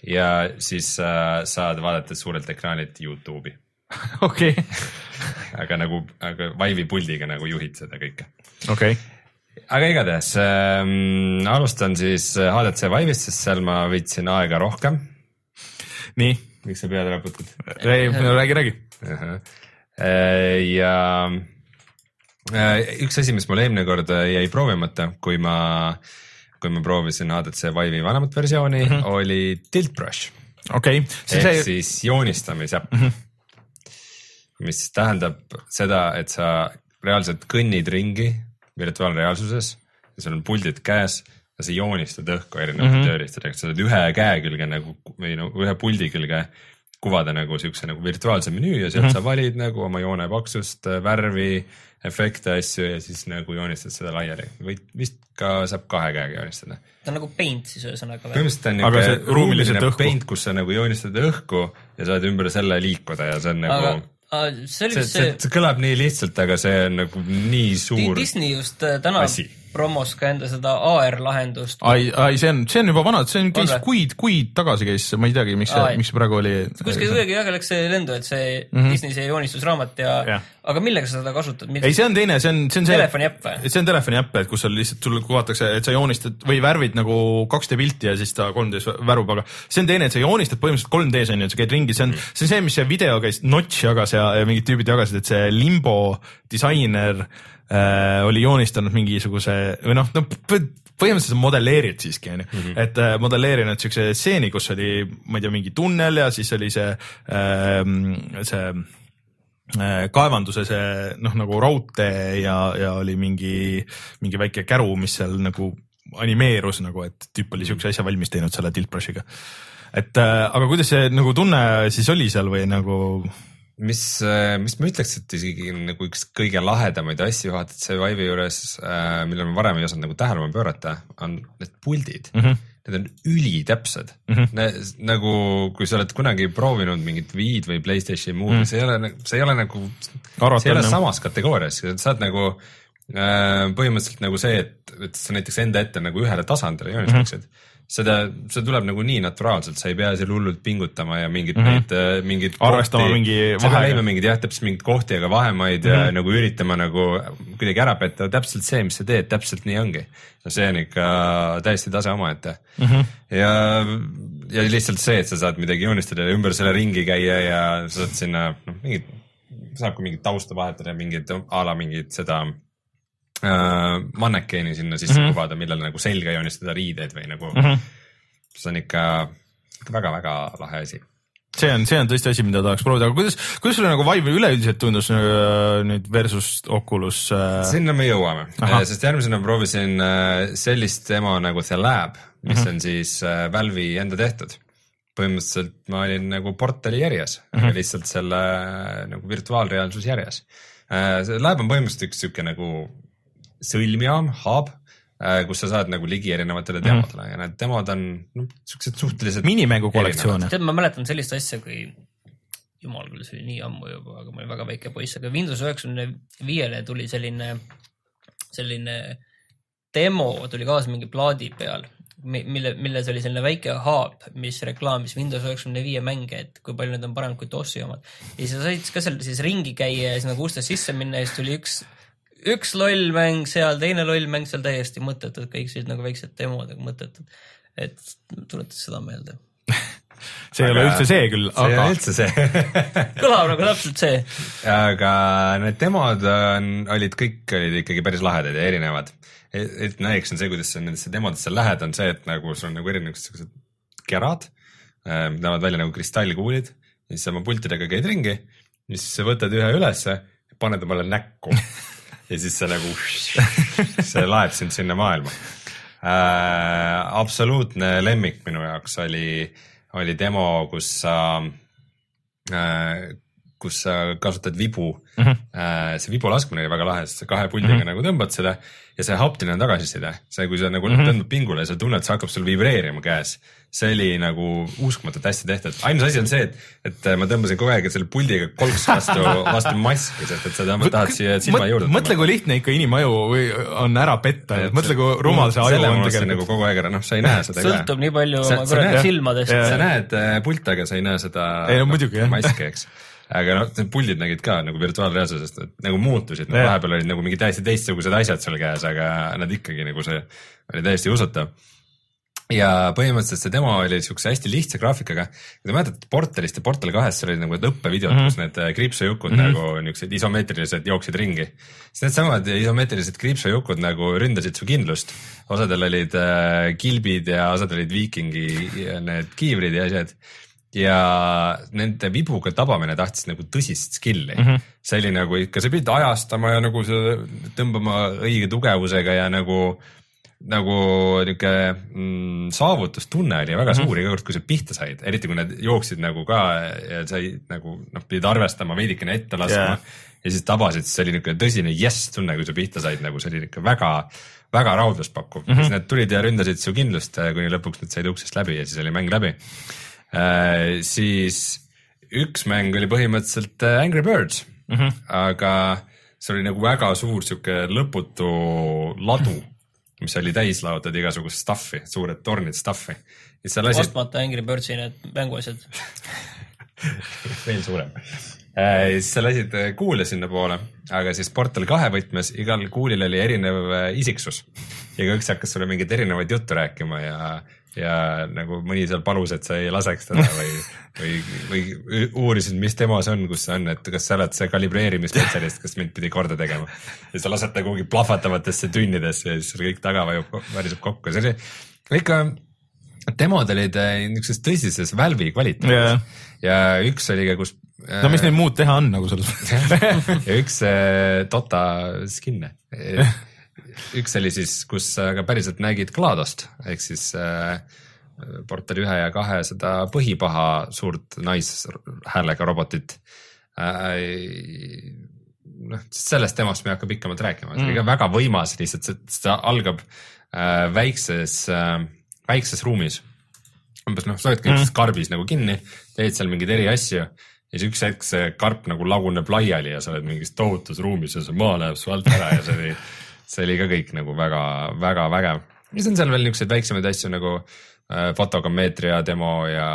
ja siis äh, saad vaadata suurelt ekraanilt Youtube'i, okei, aga nagu, aga Vive'i puldiga nagu juhid seda kõike. okei, aga igatahes ähm, alustan siis HTC Vive'ist, sest seal ma võtsin aega rohkem. nii, miks sa pead raputad? räägi, räägi. ja äh, üks asi, mis mul eelmine kord jäi proovimata, kui ma, kui ma proovisin HTC Vive'i vanemat versiooni mm, -hmm. oli Tilt Brush okei, ehk see, siis joonistamisäpp mm. -hmm. mis tähendab seda, et sa reaalselt kõnnid ringi virtuaalreaalsuses ja sul on puldid käes ja sa joonistad õhku erinevate mm. -hmm. tööriistadega, sa saad ühe käe külge nagu või no ühe puldi külge kuvada nagu siukse nagu virtuaalse menüü ja sealt mm -hmm. sa valid nagu oma joone paksust, värvi, efekte, asju ja siis nagu joonistad seda laiali või vist ka saab kahe käega joonistada ta on nagu paint siis ühesõnaga põhimõtteliselt on Aga see niuke ruumiline paint, kus sa nagu joonistad õhku ja saad ümber selle liikuda ja see on nagu aga, see see, see, kõlab nii lihtsalt, aga see on nagu nii suur. Disney just äh, täna asi. Promos ka enda seda AR lahendust. ai, ai, see on, see on juba vana, see on, või? kuid, kuid tagasi käis, ma ei teagi, miks see, miks see praegu oli. kuskil kuidagi jah läks see lendu, et see mm -hmm. Disney see joonistusraamat ja, Jah. aga millega sa seda kasutad? ei, see on teine, see on, see on see. telefoni äpp või? see on telefoni äpp, et kus sul lihtsalt sul kuvatakse, et sa joonistad või värvid nagu 2D pilti ja siis ta 3D-s värvub, aga see on teine, et sa joonistad põhimõtteliselt 3D-s on ju, et sa käid ringi, see on, see on see, mis see video käis, Notch jagas ja, ja mingid tüübid jagasid, et see Limbo disainer äh, oli joonistanud mingisuguse või noh, no põhimõtteliselt modelleerid siiski onju mm, -hmm. et äh, modelleerinud siukse stseeni, kus oli, ma ei tea, mingi tunnel ja siis oli see äh,, see äh, kaevanduse see noh, nagu raudtee ja, ja oli mingi, mingi väike käru, mis seal nagu animeerus nagu, et tüüp oli siukse asja valmis teinud selle Tilt Brushiga. et äh, aga kuidas see nagu tunne siis oli seal või nagu? mis, mis ma ütleks, et isegi nagu üks kõige lahedamaid asju vaata, et see Vive'i juures, millele ma varem ei osanud nagu tähelepanu pöörata, on need puldid mm. -hmm. Need on ülitäpsed mm. -hmm. nagu, kui sa oled kunagi proovinud mingit Wii'd või Playstationi muud mm, -hmm. see ei ole, see ei ole nagu, see ei ole samas kategoorias, sa oled nagu äh, põhimõtteliselt nagu see, et, et sa näiteks enda ette nagu ühele tasandile joonistaksid mm. -hmm seda, see tuleb nagu nii naturaalselt, sa ei pea seal hullult pingutama ja mingit mm, -hmm. neid, mingit Arvestama mingi sa ei pea vahega. leidma mingeid jah, täpselt mingeid kohti ega vahemaid mm -hmm. ja nagu üritama nagu kuidagi ära petta, täpselt see, mis sa teed, täpselt nii ongi. ja see on ikka täiesti tase omaette mm. -hmm. ja, ja lihtsalt see, et sa saad midagi joonistada ja ümber selle ringi käia ja sa saad sinna noh, mingit, saab ka mingit tausta vahetada, mingit a la mingit seda äh, mannekeeni sinna sisse mm -hmm. kuvada, millele nagu selga joonistada riideid või nagu mm, -hmm. see on ikka väga-väga lahe asi see on, see on tõesti asi, mida tahaks proovida, aga kuidas, kuidas sulle nagu Vive üleüldiselt tundus äh, nüüd versus Oculus äh,? sinna me jõuame Ahah., sest järgmisena proovisin äh, sellist demo nagu The Lab, mis Mhm. on siis äh, Valve'i enda tehtud. põhimõtteliselt ma olin nagu portali järjes mm, -hmm. lihtsalt selle äh, nagu virtuaalreaalsuse järjes. see Lab on põhimõtteliselt üks sihuke nagu sõlmjaam, hub, kus sa saad nagu ligi erinevatele Mhm. demodele ja need demod on noh, siuksed suhteliselt minimängu kollektsioone. tead, ma mäletan sellist asja, kui jumal küll, see oli nii ammu juba, aga ma olin väga väike poiss, aga Windows üheksakümne viiele tuli selline, selline demo tuli kaasa mingi plaadi peal, mille, milles oli selline väike hub, mis reklaamis Windows üheksakümne viie mänge, et kui palju need on paremad kui DOS-i omad. ja sa said ka seal siis ringi käia ja sinna ustest sisse minna ja siis tuli üks, üks loll mäng seal, teine loll mäng seal täiesti mõttetud, kõik sellised nagu väiksed demod, aga mõttetud. et tuletas seda meelde see ei ole Aga- üldse see küll, see ei aga ole üldse see kõlab nagu täpselt see. aga need demod on, olid kõik olid ikkagi päris lahedad ja erinevad. et näiteks on see, kuidas sa nendesse demodesse lähed, on see, et nagu sul on nagu erinevad siuksed kerad, mis näevad välja nagu kristallkuulid ja siis sa oma pultidega käid ringi siis sa võtad ühe ülesse, paned omale näkku ja siis see nagu, see laeb sind sinna maailma äh,. absoluutne lemmik minu jaoks oli, oli demo, kus sa äh, kus sa kasutad vibu mm. -hmm. see vibu laskmine oli väga lahe, sest sa kahe puldiga mm -hmm. nagu tõmbad seda ja see haptiline tagasiside, see, kui sa nagu mm -hmm. tõmbad pingule ja sa tunned, see hakkab sul vibreerima käes. see oli nagu uskumatult hästi tehtud, ainus asi on see, et, et ma tõmbasin kogu aeg selle puldiga kolks vastu, vastu maski, sest et sa tõmbad, tahad siia silma juurde. mõtle, kui lihtne ikka inimaju või on ära petta, mõtle, kui rumal see aju on unustasin nagu tegelikult. kogu aeg ära, noh, sa ei näe seda sõltub nii palju oma kuradi näed- silmadest sa näed äh, pilte, aga sa ei näe seda Ei, no noh, muidugi, jah. maski, eks. Aga noh, puldid nägid ka nagu virtuaalreaalsusest, et nagu muutusid, Jah. vahepeal olid nagu mingid täiesti teistsugused asjad sul käes, aga nad ikkagi nagu see oli täiesti usutav. ja põhimõtteliselt see demo oli siukse hästi lihtsa graafikaga. kui te mäletate Portalist ja Portal kahest, seal olid nagu õppevideod mm, -hmm. kus need äh, kriipsujukud mm -hmm. nagu niuksed isomeetrilised jooksid ringi. siis needsamad isomeetrilised kriipsujukud nagu ründasid su kindlust. osadel olid äh, kilbid ja osad olid viikingi ja need kiivrid ja asjad ja nende vibuga tabamine tahtis nagu tõsist skill'i mm. -hmm. see oli nagu ikka, sa pidid ajastama ja nagu tõmbama õige tugevusega ja nagu, nagu niuke mm, saavutustunne oli väga suur iga kord, kui sa pihta said, eriti kui need jooksid nagu ka ja sai nagu noh, pidid arvestama veidikene ette laskma yeah. ja siis tabasid, siis see oli niuke tõsine jess tunne, kui sa pihta said, nagu see oli ikka väga, väga raudlust pakkuv mm. -hmm. siis need tulid ja ründasid su kindlust, kuni lõpuks nad said uksest läbi ja siis oli mäng läbi. Siis üks mäng oli põhimõtteliselt äh, Angry Birds mm, -hmm. aga see oli nagu väga suur sihuke lõputu ladu, mis oli täis laotud igasugust stuff'i, suured tornid stuff'i. lasid ostmata Angry Birdsi need mänguasjad. veel suurem. siis sa lasid äh, kuule sinnapoole, aga siis Portal kahe võtmes igal kuulil oli erinev äh, isiksus ja igaüks hakkas sulle mingeid erinevaid juttu rääkima ja, ja nagu mõni seal palus, et sa ei laseks teda või, või, või uurisid, mis tema see on, kus see on, et kas sa oled see kalibreerimisspetsialist, kes mind pidi korda tegema. ja sa lased ta kuhugi plahvatavatesse tünnidesse ja siis kõik taga vajub, variseb kokku, see oli ikka, demod olid äh, niisuguses tõsises Valve'i kvaliteedis Jaa. ja üks oli ka, kus no mis neil muud teha on nagu selles mõttes. ja üks äh, Dota skin'e. üks oli siis, kus sa ka päriselt nägid GLaDOst ehk siis äh, portali ühe ja kahe seda põhipaha suurt naishäälega robotit äh, noh, sellest teemast me ei hakka pikemalt rääkima, see oli ka väga võimas lihtsalt, see algab äh, väikses äh,, väikses ruumis. umbes noh, sa oledki mm. karbis nagu kinni, teed seal mingeid eri asju ja siis üks hetk see karp nagu laguneb laiali ja sa oled mingis tohutus ruumis ja see maa läheb su alt ära ja see oli, see oli ka kõik nagu väga-väga vägev. ja siis on seal veel niisuguseid väiksemaid asju nagu äh, fotogammeetria demo ja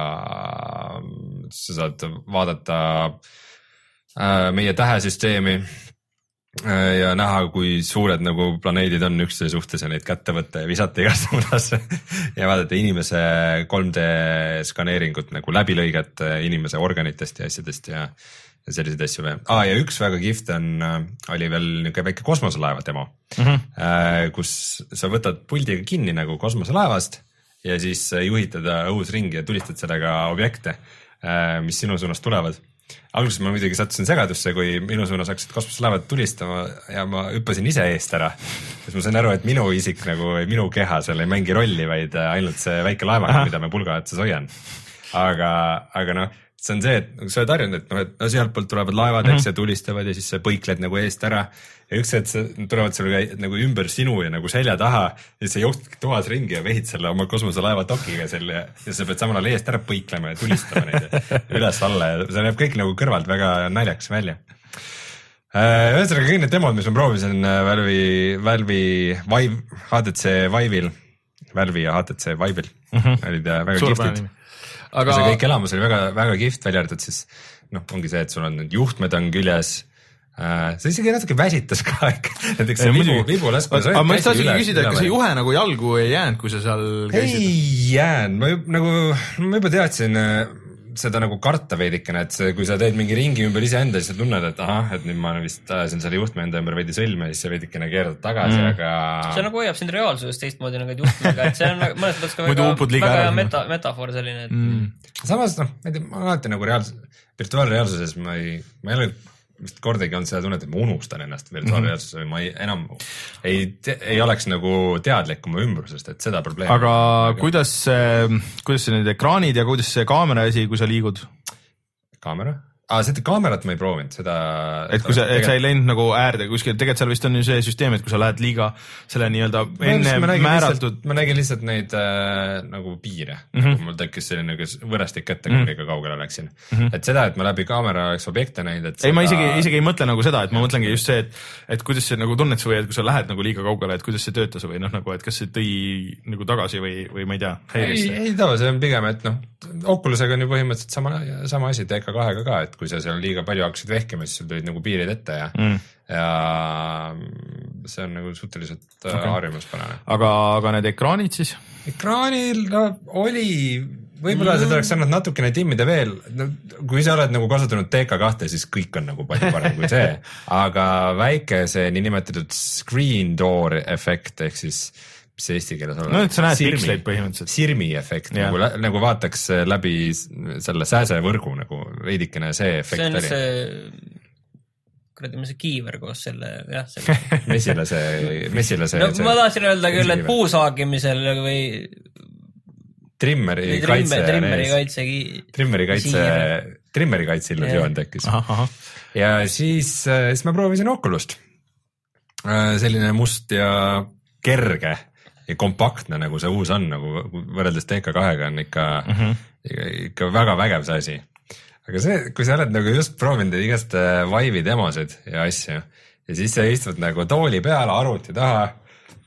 sa saad vaadata äh, meie tähesüsteemi äh, ja näha, kui suured nagu planeedid on üksteise suhtes ja neid kätte võtta ja visata igast suunas ja vaadata inimese 3D skaneeringut nagu läbilõiget äh, inimese organitest ja asjadest ja ja selliseid asju veel ah,. ja üks väga kihvt on, oli veel niisugune väike kosmoselaeva demo mm, -hmm. kus sa võtad puldiga kinni nagu kosmoselaevast ja siis juhid teda õhus ringi ja tulistad sellega objekte, mis sinu suunas tulevad. alguses ma muidugi sattusin segadusse, kui minu suunas hakkasid kosmoselaevad tulistama ja ma hüppasin ise eest ära. siis ma sain aru, et minu isik nagu, minu keha seal ei mängi rolli, vaid ainult see väike laevaga, mida ma pulga otsas hoian. aga, aga noh, see on see, et nagu sa oled harjunud, et noh, et no sealtpoolt tulevad laevad mm, -hmm. eks ja tulistavad ja siis sa põikled nagu eest ära. ja üks hetk tulevad sulle nagu ümber sinu ja nagu selja taha ja sa jooksed toas ringi ja vehid selle oma kosmoselaeva dokiga seal ja, ja sa pead samal ajal eest ära põiklema ja tulistama neid üles-alla ja see näeb kõik nagu kõrvalt väga naljakas välja. ühesõnaga kõik need demod, mis ma proovisin äh, Valve'i, Valve'i Vive, HTC Vive'il, Valve'i ja HTC Vive'il mm -hmm. olid äh, väga kihvtid. Aga see kõik elamus oli väga, väga kihvt, välja arvatud siis noh, ongi see, et sul on need juhtmed on küljes äh,. see isegi natuke väsitas ka ikka, näiteks see vibu, vibu laskumine. aga ma just tahtsingi küsida, et kas see juhe nagu jalgu ei jäänud, kui sa seal käisid? ei jäänud, ma ju- nagu, ma juba teadsin äh, seda nagu karta veidikene, et see, kui sa teed mingi ringi ümber iseenda, siis sa tunned, et ahah, et nüüd ma vist ajasin selle juhtme enda ümber veidi sõlme siis sa veidikene keerad tagasi mm., aga. see nagu hoiab sind reaalsuses teistmoodi nagu juhtmega, et see on mõnes mõttes ka väga, väga hea meta, metafoor selline, et mm. samas noh, ma ei tea, ma alati nagu reaalsus, virtuaalreaalsuses ma ei, ma ei ole vist kordagi olnud seda tunnet, et ma unustan ennast virtuaalreaalsuses või ma ei, enam ei, ei oleks nagu teadlik oma ümbrusest, et seda probleemi. aga kuidas see, kuidas see need ekraanid ja kuidas see kaamera asi, kui sa liigud? kaamera ah,, seda kaamerat ma ei proovinud, seda. et kui sa, et sa ei läinud nagu äärde kuskil, tegelikult seal vist on ju see süsteem, et kui sa lähed liiga selle nii-öelda enne määratud, ma nägin lihtsalt neid äh, nagu piire mm. -hmm. mul tekkis selline nagu võrestik ette, kui liiga kaugele läksin mm. -hmm. et seda, et ma läbi kaamera oleks objekte näinud, et Mhm. ei, ma seda... isegi, isegi ei mõtle nagu seda, et ma mõtlengi just see, et, et kuidas see nagu tunned sa või et kui sa lähed nagu liiga kaugele, et kuidas see töötas või noh, nagu, et kas see tõi nagu tagasi või, või ma ei tea, ei, ei too, see on pigem, et noh, Oculusega on ju põhimõtteliselt sama, sama asi TK2-ga ka, et kui sa seal liiga palju hakkasid vehkima, siis sul tulid nagu piirid ette ja mm., ja see on nagu suhteliselt okay. Okay. harjumuspärane. aga, aga need ekraanid siis? ekraanil no, oli, võib-olla seda oleks saanud natukene timmida veel no,, kui sa oled nagu kasutanud TK2, siis kõik on nagu palju parem kui see, aga väike see niinimetatud screen door efekt ehk siis, mis see eesti keeles on? no et sa näed piksleid põhimõtteliselt. sirmi efekt Jah. nagu, nagu vaataks läbi s- selle sääsevõrgu nagu veidikene see see efekt on oli. see, kuradi, mis see kiiver koos selle, jah, selle. mesilase, mesilase no ma tahtsin öelda küll, et puu saagimisel või trimmeri või kaitse trimmeri, trimmeri kaitse. trimmeri kaitse trimmeri kaitse illusioon tekkis. ja siis, siis ma proovisin Oculus't. selline must ja kerge ja kompaktne, nagu see uus on, nagu võrreldes TK2-ga on ikka mm, -hmm. ikka, väga vägev see asi. aga see, kui sa oled nagu just proovinud igast äh, Vive'i demosid ja asju ja siis sa istud nagu tooli peal arvuti taha,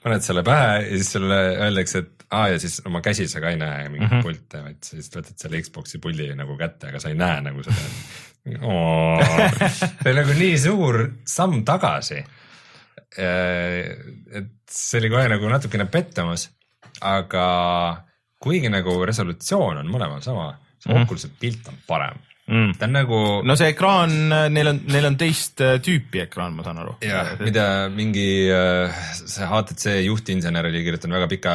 paned selle pähe ja siis sulle öeldakse, et aa ja siis oma käsi sa ka ei näe mingit mm -hmm. pilte, vaid sa lihtsalt võtad selle Xbox'i puldi nagu kätte, aga sa ei näe nagu seda. see on nagu nii suur samm tagasi. Et see oli kohe nagu natukene pettumus, aga kuigi nagu resolutsioon on mõlemal sama, see Mhm. Oculus'i pilt on parem. Mm. ta on nagu no see ekraan, neil on, neil on teist äh, tüüpi ekraan, ma saan aru. jah, mida mingi äh, see HTC juhtinsener oli kirjutanud väga pika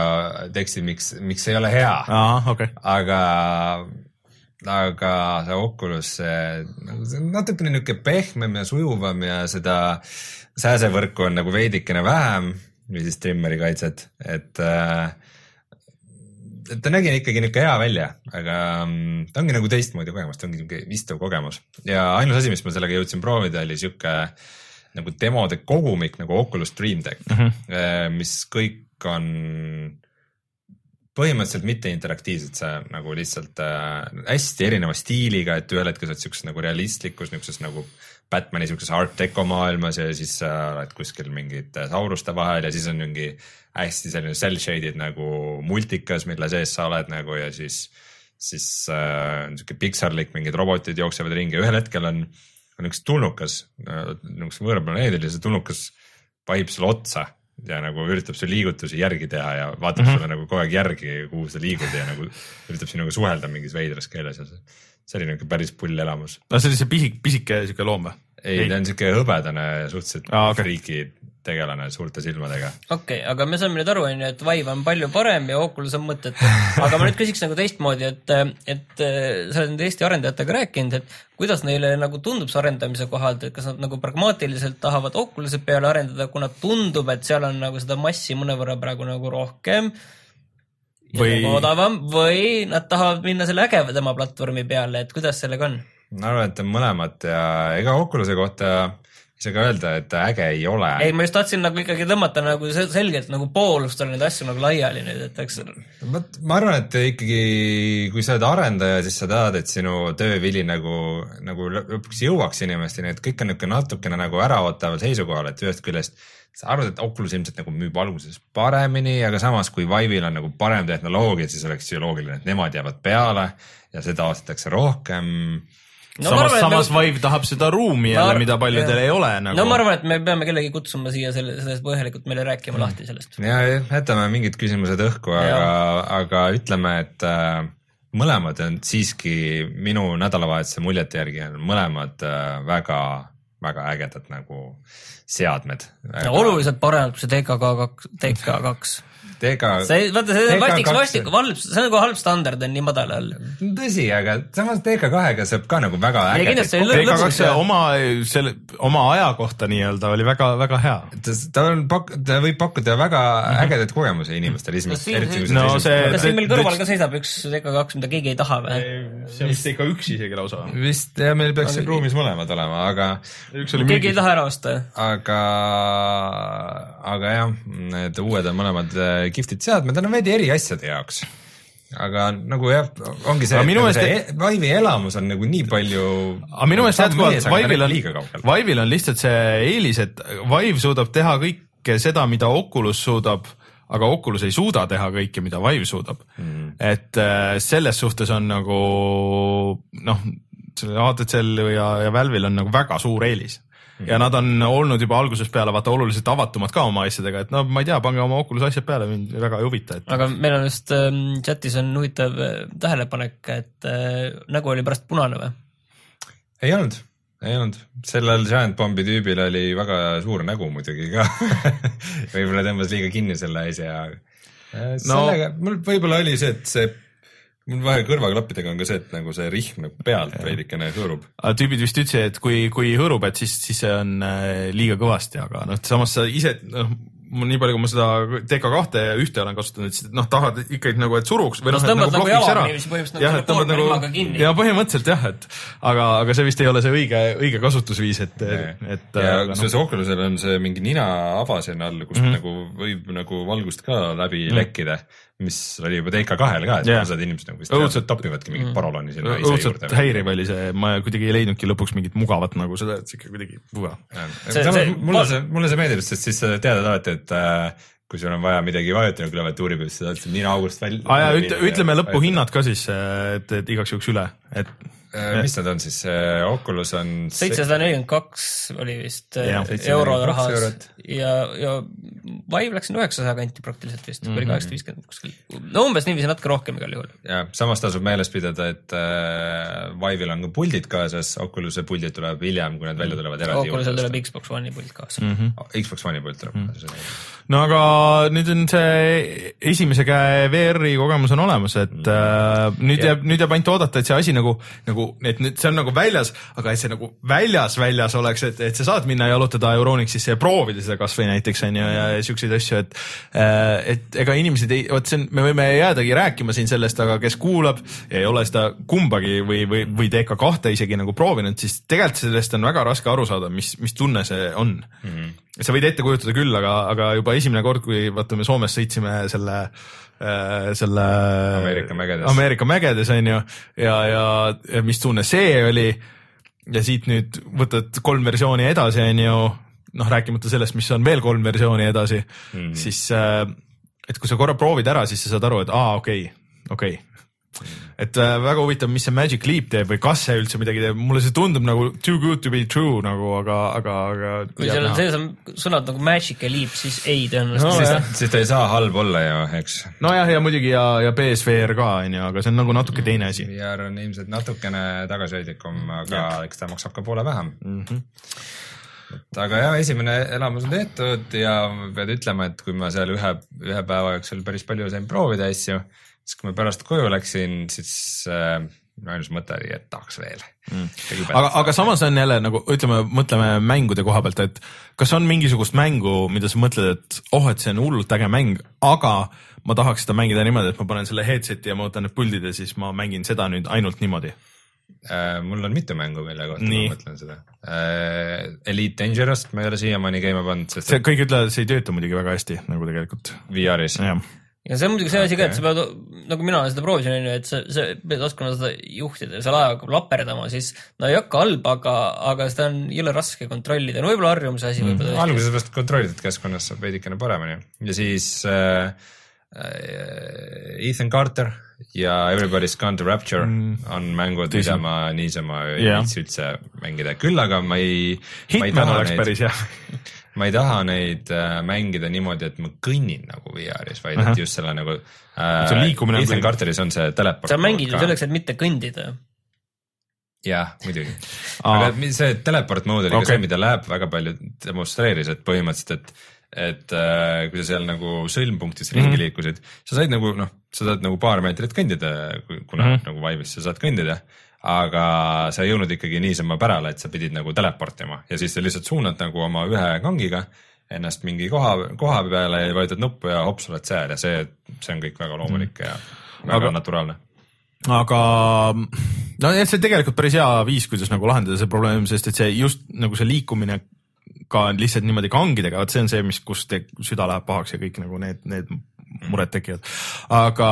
teksti, miks, miks see ei ole hea, okei. aga, aga see Oculus, see nagu see on natukene niisugune pehmem ja sujuvam ja seda sääsevõrku on nagu veidikene vähem või siis trimmeri kaitset, et äh, ta nägi ikkagi niuke hea välja, aga mm, ta ongi nagu teistmoodi kogemus, ta ongi niuke istuv kogemus ja ainus asi, mis ma sellega jõudsin proovida, oli sihuke nagu demode kogumik nagu Oculus Dream Deck mm, -hmm. mis kõik on põhimõtteliselt mitte interaktiivsed, sa nagu lihtsalt äh, hästi erineva stiiliga, et ühel hetkel sa oled siukses nagu realistlikus niisuguses nagu Batman'i siukses art deco maailmas ja siis sa oled kuskil mingite sauruste vahel ja siis on mingi hästi selline cell shaded nagu multikas, mille sees sa oled nagu ja siis, siis äh, sihuke Pixarlik, mingid robotid jooksevad ringi ja ühel hetkel on, on üks tulnukas äh,, niisugune võõraplaneedil ja see tulnukas vahib sulle otsa ja nagu üritab su liigutusi järgi teha ja vaatab mm -hmm. sulle nagu kogu aeg järgi, kuhu sa liigud ja nagu üritab sinuga suhelda mingis veidras keeles ja see see oli niuke päris pull elamus. no see oli see pisik, pisike siuke loom või? ei, ta on siuke hõbedane, suhteliselt ah, okay. friiki tegelane suurte silmadega. okei okay,, aga me saame nüüd aru, onju, et Vive on palju parem ja Oculus on mõttetu. aga ma nüüd küsiks nagu teistmoodi, et, et sa oled nüüd Eesti arendajatega rääkinud, et kuidas neile nagu tundub see arendamise kohalt, et kas nad nagu pragmaatiliselt tahavad Oculus'e peale arendada, kuna tundub, et seal on nagu seda massi mõnevõrra praegu nagu rohkem või odavam või nad tahavad minna selle ägedama platvormi peale, et kuidas sellega on? ma arvan, et on mõlemad ja ega Oculus'e kohta ei saa ka öelda, et äge ei ole. ei, ma just tahtsin nagu ikkagi tõmmata nagu selgelt nagu poolustada neid asju nagu laiali nüüd, et eks. vot ma arvan, et ikkagi, kui sa oled arendaja, siis sa tahad, et sinu töövili nagu, nagu lõpuks jõuaks inimesteni, et kõik on niisugune natukene nagu äraootaval seisukohal, et ühest küljest sa arvad, et Oculus ilmselt nagu müüb alguses paremini, aga samas kui Vive'il on nagu parem tehnoloogia, siis oleks ju loogiline, et nemad jäävad peale ja seda ostetakse rohkem no, samas, samas me... Vive tahab seda ruumi jälle ma..., mida paljudel ei ole nagu. no ma arvan, et me peame kellegi kutsuma siia selle, sellest põhjalikult meile rääkima mm. lahti sellest. ja, jätame mingid küsimused õhku, aga, aga ütleme, et äh, mõlemad on siiski minu nädalavahetuse muljete järgi on mõlemad äh, väga, väga ägedad nagu seadmed. oluliselt paremad kui see DK2, DK2 ega. see, vaata see on vastik, vastik, halb, see on nagu halb standard on nii madalal. tõsi, aga samas DK2-ga saab ka nagu väga äge. DK2 oma, selle, oma aja kohta nii-öelda oli väga-väga hea. ta on pak-, ta võib pakkuda väga mm -hmm. ägedaid kogemusi inimestele esimest, eriti kui no, see. kas siin meil kõrval ka seisab üks DK2, mida keegi ei taha või? see on vist DK1 isegi lausa. vist jah, meil peaks siin ruumis mõlemad olema, aga. keegi ei taha ära osta. aga, aga jah, need uued on mõlemad kihvtid seadmed, nad on veidi eri asjade jaoks. Aga nagu jah, ongi see, et nagu see et... Vive'i elamus on nagu nii palju. aga minu meelest jätkuvalt Vive'il on, Vive'il on lihtsalt see eelis, et Vive suudab teha kõike seda, mida Oculus suudab, aga Oculus ei suuda teha kõike, mida Vive suudab. Mm.. et äh, selles suhtes on nagu noh, sellel HTC-l ja, ja Valve'il on nagu väga suur eelis ja nad on olnud juba algusest peale vaata oluliselt avatumad ka oma asjadega, et no ma ei tea, pange oma Oculus asjad peale, mind väga ei huvita, et. aga meil on just ähm, chatis on huvitav äh, tähelepanek, et äh, nägu oli pärast punane või? ei olnud, ei olnud, sellel Giant Bombi tüübil oli väga suur nägu muidugi ka võib-olla tõmbas liiga kinni selle asja. sellega no, mul võib-olla oli see, et see mul vahe kõrvaklappidega on ka see, et nagu see rihm nagu pealt veidikene hõõrub. tüübid vist ütlesid, et kui, kui hõõrub, et siis, siis see on äh, liiga kõvasti, aga noh, samas sa ise, noh, mul nii palju, kui ma seda TK2 ja ühte olen kasutanud, et noh, tahad ikkagi nagu, et suruks või noh, et nagu blokiks ära. jah, et tõmbad nagu, ja põhimõtteliselt jah, et aga, aga see vist ei ole see õige, õige kasutusviis, et, et. ja kusjuures no. Oculusel on see mingi nina ava sinna all, kust mm -hmm. nagu võib nagu valgust ka läbi mm -hmm. lekkida mis oli juba TK2-l ka, et yeah. osad inimesed nagu vist õudselt topivadki mingit mm. paroloni sinna ise juurde. häiriv oli see, ma kuidagi ei leidnudki lõpuks mingit mugavat nagu seda, et siuke kuidagi puga. mulle see, mulle see meeldib, sest siis sa tead alati, et äh, kui sul on vaja midagi vajutada klaviatuuri peal, siis sa saad nina august välja. ütleme lõpuhinnad ka siis, et, et igaks juhuks üle, et Äh, mis nad on siis, äh, Oculus on? seitsesada nelikümmend kaks oli vist ja, äh, euro rahas ja, ja Vive läks sinna üheksasaja kanti praktiliselt vist mm, -hmm. oli kaheksasada viiskümmend kuskil, no umbes niiviisi, natuke rohkem igal juhul. ja samas tasub meeles pidada, et äh, Vive'il on ka puldid kaasas, Oculus'e puldid tuleb hiljem, kui need välja tulevad eraldi. Oculus'el tuleb Xbox One'i pult kaasa mm. -hmm. Xbox One'i pult tuleb mm. -hmm. no aga nüüd on see esimese käe VR-i kogemus on olemas, et -hmm. äh, nüüd yeah. jääb, nüüd jääb ainult oodata, et see asi nagu, nagu et nüüd see on nagu väljas, aga et see nagu väljas, väljas oleks, et, et sa saad minna jalutada Euronixisse ja proovida seda kasvõi näiteks on ju ja, ja siukseid asju, et. et ega inimesed ei, vot see on, me võime jäädagi rääkima siin sellest, aga kes kuulab ja ei ole seda kumbagi või, või, või TK2 isegi nagu proovinud, siis tegelikult sellest on väga raske aru saada, mis, mis tunne see on mm. -hmm. Sa võid ette kujutada küll, aga, aga juba esimene kord, kui vaata me Soomes sõitsime selle Äh, selle Ameerika mägedes, Ameerika mägedes on ju ja, ja, ja mis tunne see oli. ja siit nüüd võtad kolm versiooni edasi, on ju, noh, rääkimata sellest, mis on veel kolm versiooni edasi mm, -hmm. siis äh, et kui sa korra proovid ära, siis sa saad aru, et aa, okei okay,, okei okay et äh, väga huvitav, mis see Magic Leap teeb või kas see üldse midagi teeb, mulle see tundub nagu too good to be true nagu, aga, aga, aga. kui seal on sees on sõnad nagu Magic ja Leap, siis ei tõenäoliselt no,. siis, siis ta ei saa halb olla ju, eks. nojah, ja muidugi ja, ja BSVR ka on ju, aga see on nagu natuke teine asi. VR on ilmselt natukene tagasihoidlikum, aga ja. eks ta maksab ka poole vähem mm. -hmm et aga jah, esimene elamus on tehtud ja pead ütlema, et kui ma seal ühe, ühe päeva jooksul päris palju sain proovida asju, siis kui ma pärast koju läksin, siis äh, ainus mõte oli, et tahaks veel mm.. aga, aga samas on jälle nagu ütleme, mõtleme mängude koha pealt, et kas on mingisugust mängu, mida sa mõtled, et oh, et see on hullult äge mäng, aga ma tahaks seda mängida niimoodi, et ma panen selle headset'i ja ma võtan need puldid ja siis ma mängin seda nüüd ainult niimoodi äh,. mul on mitu mängu, mille kohta Nii. ma mõtlen seda äh,. Elite Dangerous't ma ei ole siiamaani käima pannud, sest. see kõik ütlevad, see ei tööta muidugi väga hästi nagu tegelikult. VR-is ja see on muidugi see asi ka, et sa pead, nagu mina seda proovisin, on ju, et sa, sa pead oskama seda juhtida ja seal ajaga hakkab laperdama, siis no ei hakka halb, aga, aga seda on jõle raske kontrollida, no võib-olla harjumuse asi mm.. alguses vast kontrollitud keskkonnas saab veidikene paremini ja siis äh, äh, Ethan Carter ja Everybody's Gone to Rapture mm. on mängud, mida ma niisama ei yeah. viitsi üldse mängida, küll aga ma ei. Hitman oleks neid... päris hea ma ei taha neid äh, mängida niimoodi, et ma kõnnin nagu VR-is, vaid -huh. et just selle nagu äh,. see liikumine. Ethan Carteris on see teleport. sa mängid ju selleks, et mitte kõndida jah, muidugi. aga see teleport mode oli okay. ka see, mida Lab väga palju demonstreeris, et põhimõtteliselt, et, et äh, kui sa seal nagu sõlmpunktis ringi mm -hmm. liikusid, sa said nagu noh, sa saad nagu paar meetrit kõndida, kuna mm -hmm. nagu Vive'is sa saad kõndida aga sa ei jõudnud ikkagi niisama pärale, et sa pidid nagu teleportima ja siis sa lihtsalt suunad nagu oma ühe kangiga ennast mingi koha, koha peale ja vajutad nuppu ja hops, oled seal ja see, see on kõik väga loomulik ja väga aga, naturaalne. aga no jah, see tegelikult päris hea viis, kuidas nagu lahendada see probleem, sest et see just nagu see liikumine ka lihtsalt niimoodi kangidega, vot see on see, mis, kus te, süda läheb pahaks ja kõik nagu need, need mured tekivad. aga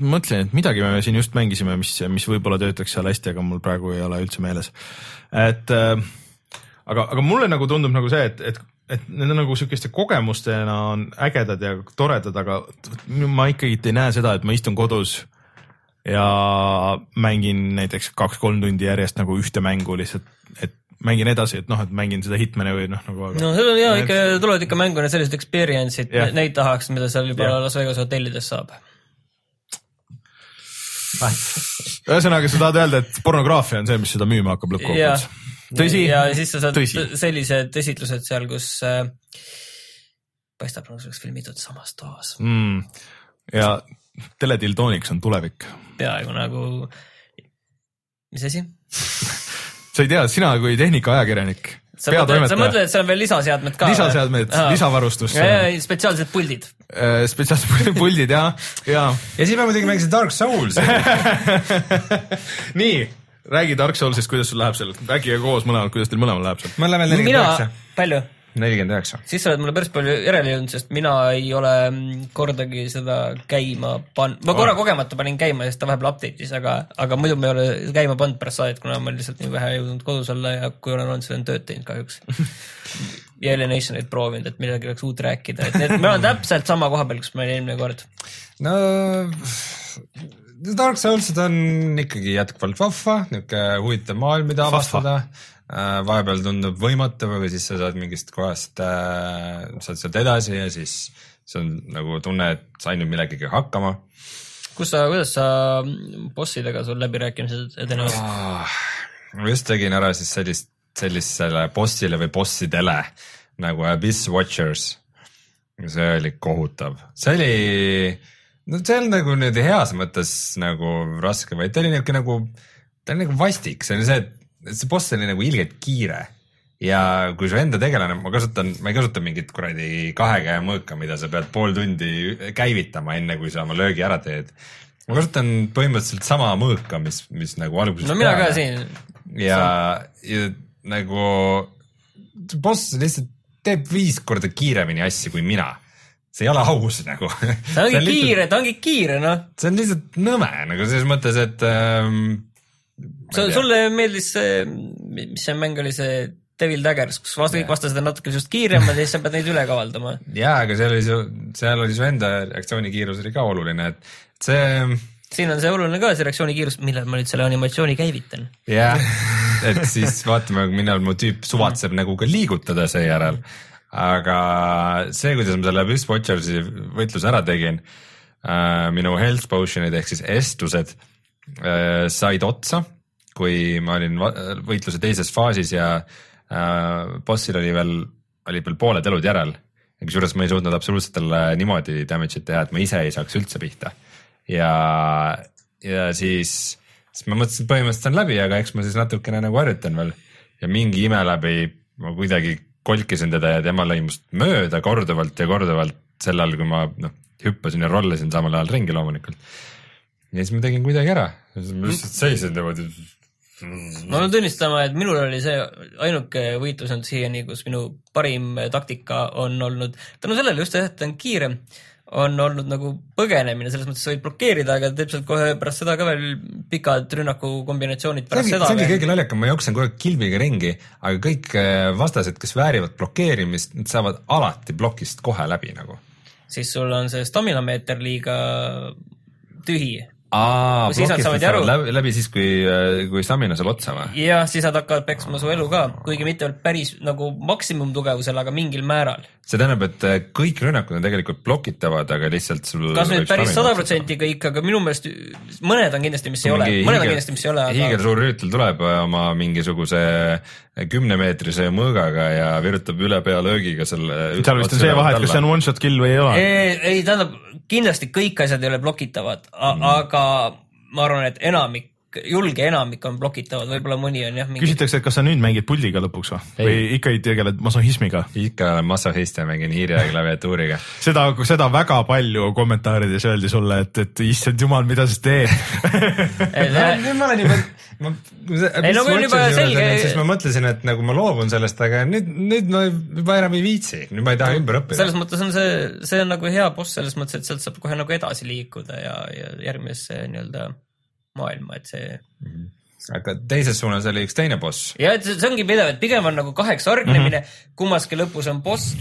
mõtlen, et midagi me siin just mängisime, mis, mis võib-olla töötaks seal hästi, aga mul praegu ei ole üldse meeles. et äh, aga, aga mulle nagu tundub nagu see, et, et, et need on nagu sihukeste kogemustena on ägedad ja toredad, aga ma ikkagi ei näe seda, et ma istun kodus ja mängin näiteks kaks-kolm tundi järjest nagu ühte mängu lihtsalt, et mängin edasi, et noh, et mängin seda Hitmani või noh, nagu aga.... no seal on ja ikka tulevad ikka mängu need sellised experience'id, neid tahaks, mida seal juba ja. Las Vegas hotellides saab ühesõnaga, sa tahad öelda, et pornograafia on see, mis seda müüma hakkab lõppkokkuvõttes? tõsi? ja siis sa saad tõsi. sellised esitlused seal, kus äh, paistab nagu oleks filmitud samas toas mm.. ja teledildooniks on tulevik. peaaegu nagu, mis asi sa ei tea, sina kui tehnikaajakirjanik sa mõtled, sa mõtled, et seal on veel lisaseadmed ka? lisaseadmed, lisavarustus. spetsiaalsed puldid. Äh, spetsiaalsed puldid ja, ja. ja siis ma muidugi mängisin Dark Soulsi nii, räägi Dark Soulsist, kuidas sul läheb seal, rääkige koos mõlemad, kuidas teil mõlemal läheb seal. ma olen level nelikümmend üheksa. palju? Nelikümmend üheksa. siis sa oled mulle päris palju järele jõudnud, sest mina ei ole mm, kordagi seda käima pannud, ma korra kogemata panin käima, sest ta vahepeal update'is, aga, aga muidu ma ei ole käima pannud pärast saadet, kuna ma lihtsalt nii vähe jõudnud kodus olla ja kui olen olnud, siis olen tööd teinud kahjuks ja Alienationit proovinud, et midagi oleks uut rääkida, et need, ma olen täpselt sama koha peal, kus ma olin eelmine kord. no Dark Soulsid on ikkagi jätkuvalt vahva, niisugune huvitav maailm, mida avastada Äh, vahepeal tundub võimatu, aga siis sa saad mingist kohast äh,, saad sealt edasi ja siis see on nagu tunne, et sain nüüd millegagi hakkama. kus sa, kuidas sa bossidega sul läbirääkimised edenevad ah,? ma just tegin ära siis sellist, sellisele bossile või bossidele nagu Abyss Watchers. see oli kohutav, see oli no see on nagu niimoodi heas mõttes nagu raske, vaid ta oli niuke nagu, ta oli nagu vastik, see oli see, et see boss oli nagu ilgelt kiire ja kui su enda tegelane, ma kasutan, ma ei kasuta mingit kuradi kahe käe mõõka, mida sa pead pool tundi käivitama, enne kui sa oma löögi ära teed. ma kasutan põhimõtteliselt sama mõõka, mis, mis nagu algusest no mina ka. siin, ja, ja nagu boss lihtsalt teeb viis korda kiiremini asju kui mina. see ei ole aus nagu. ta ongi kiire, ta ongi kiire, noh. see on lihtsalt nõme nagu selles mõttes, et ähm,. Sulle meeldis see, mis see mäng oli, see Devil Daggers, kus vast- kõik vastased on natuke sinust kiiremad ja siis sa pead neid üle kavaldama. jaa, aga seal oli su, seal oli su enda reaktsioonikiirus oli ka oluline, et see siin on see oluline ka, see reaktsioonikiirus, millal ma nüüd selle animatsiooni käivitan. jah, et siis vaatame, millal mu tüüp suvatseb nagu ka liigutada seejärel. aga see, kuidas ma selle Abyss Watchersi võitluse ära tegin, minu health potion'id ehk siis estused äh, said otsa, kui ma olin võitluse teises faasis ja äh, bossil oli veel, oli veel pooled elud järel. kusjuures ma ei suutnud absoluutselt talle niimoodi damage'it teha, et ma ise ei saaks üldse pihta. ja, ja siis, siis ma mõtlesin, et põhimõtteliselt on läbi, aga eks ma siis natukene nagu harjutan veel ja mingi ime läbi ma kuidagi kolkisin teda ja tema lõi must mööda korduvalt ja korduvalt sel ajal, kui ma noh, hüppasin ja rollasin samal ajal ringi loomulikult. Ja siis ma tegin kuidagi ära, ma lihtsalt seisin niimoodi. ma pean tunnistama, et minul oli see ainuke võitlus olnud siiani, kus minu parim taktika on olnud, tänu sellele just et ta on kiire, on olnud nagu põgenemine, selles mõttes sa võid blokeerida, aga teeb sealt kohe pärast seda ka veel pikad rünnakukombinatsioonid see pärast ongi, seda see ongi kõige naljakam, ma jooksen kogu aeg kilbiga ringi, aga kõik äh, vastased, kes väärivad blokeerimist, nad saavad alati plokist kohe läbi nagu. siis sul on see stamina meeter liiga tühi aa, siis nad saavad aru- läbi, läbi siis, kui, kui stamina saab otsa või? ja siis nad hakkavad peksma su elu ka, kuigi mitte päris nagu maksimumtugevusel, aga mingil määral. see tähendab, et äh, kõik rünnakud on tegelikult blokitavad, aga lihtsalt sul kas nüüd päris sada protsenti kõik, aga minu meelest mõned on kindlasti, mis ei ole, mõned on kindlasti, mis ei ole, aga hiigelsuur rüütel tuleb äh, oma mingisuguse kümnemeetrise mõõgaga ja virutab üle pea löögiga selle. seal vist on see vahe, et kas see on one shot kill või ei ole. ei, ei tähendab, kindlasti kõik asjad ei ole blokitavad, Mm. aga ma arvan, et enamik, julge enamik on blokitavad, võib-olla mõni on jah mingi küsitakse, et kas sa nüüd mängid puldiga lõpuks või, või ikka ei tegeled masohhismiga? ikka olen masohhist ja mängin hiire ja klaviatuuriga. seda, seda väga palju kommentaarides öeldi sulle, et, et issand jumal, mida sa teed. nüüd ma olen juba, ma, Ei, no on juba selge- siis ma mõtlesin, et nagu ma loobun sellest, aga nüüd, nüüd ma juba enam ei viitsi, nüüd ma ei taha ümber õppida selles. mõttes on see, see on nagu hea boss selles mõttes, et sealt saab kohe nagu edasi liikuda ja, ja järgmisesse nii-öelda maailma, et see aga teises suunas oli üks teine boss. ja et see ongi pidev, et pigem on nagu kaheks hargnemine mm. -hmm. kummaski lõpus on boss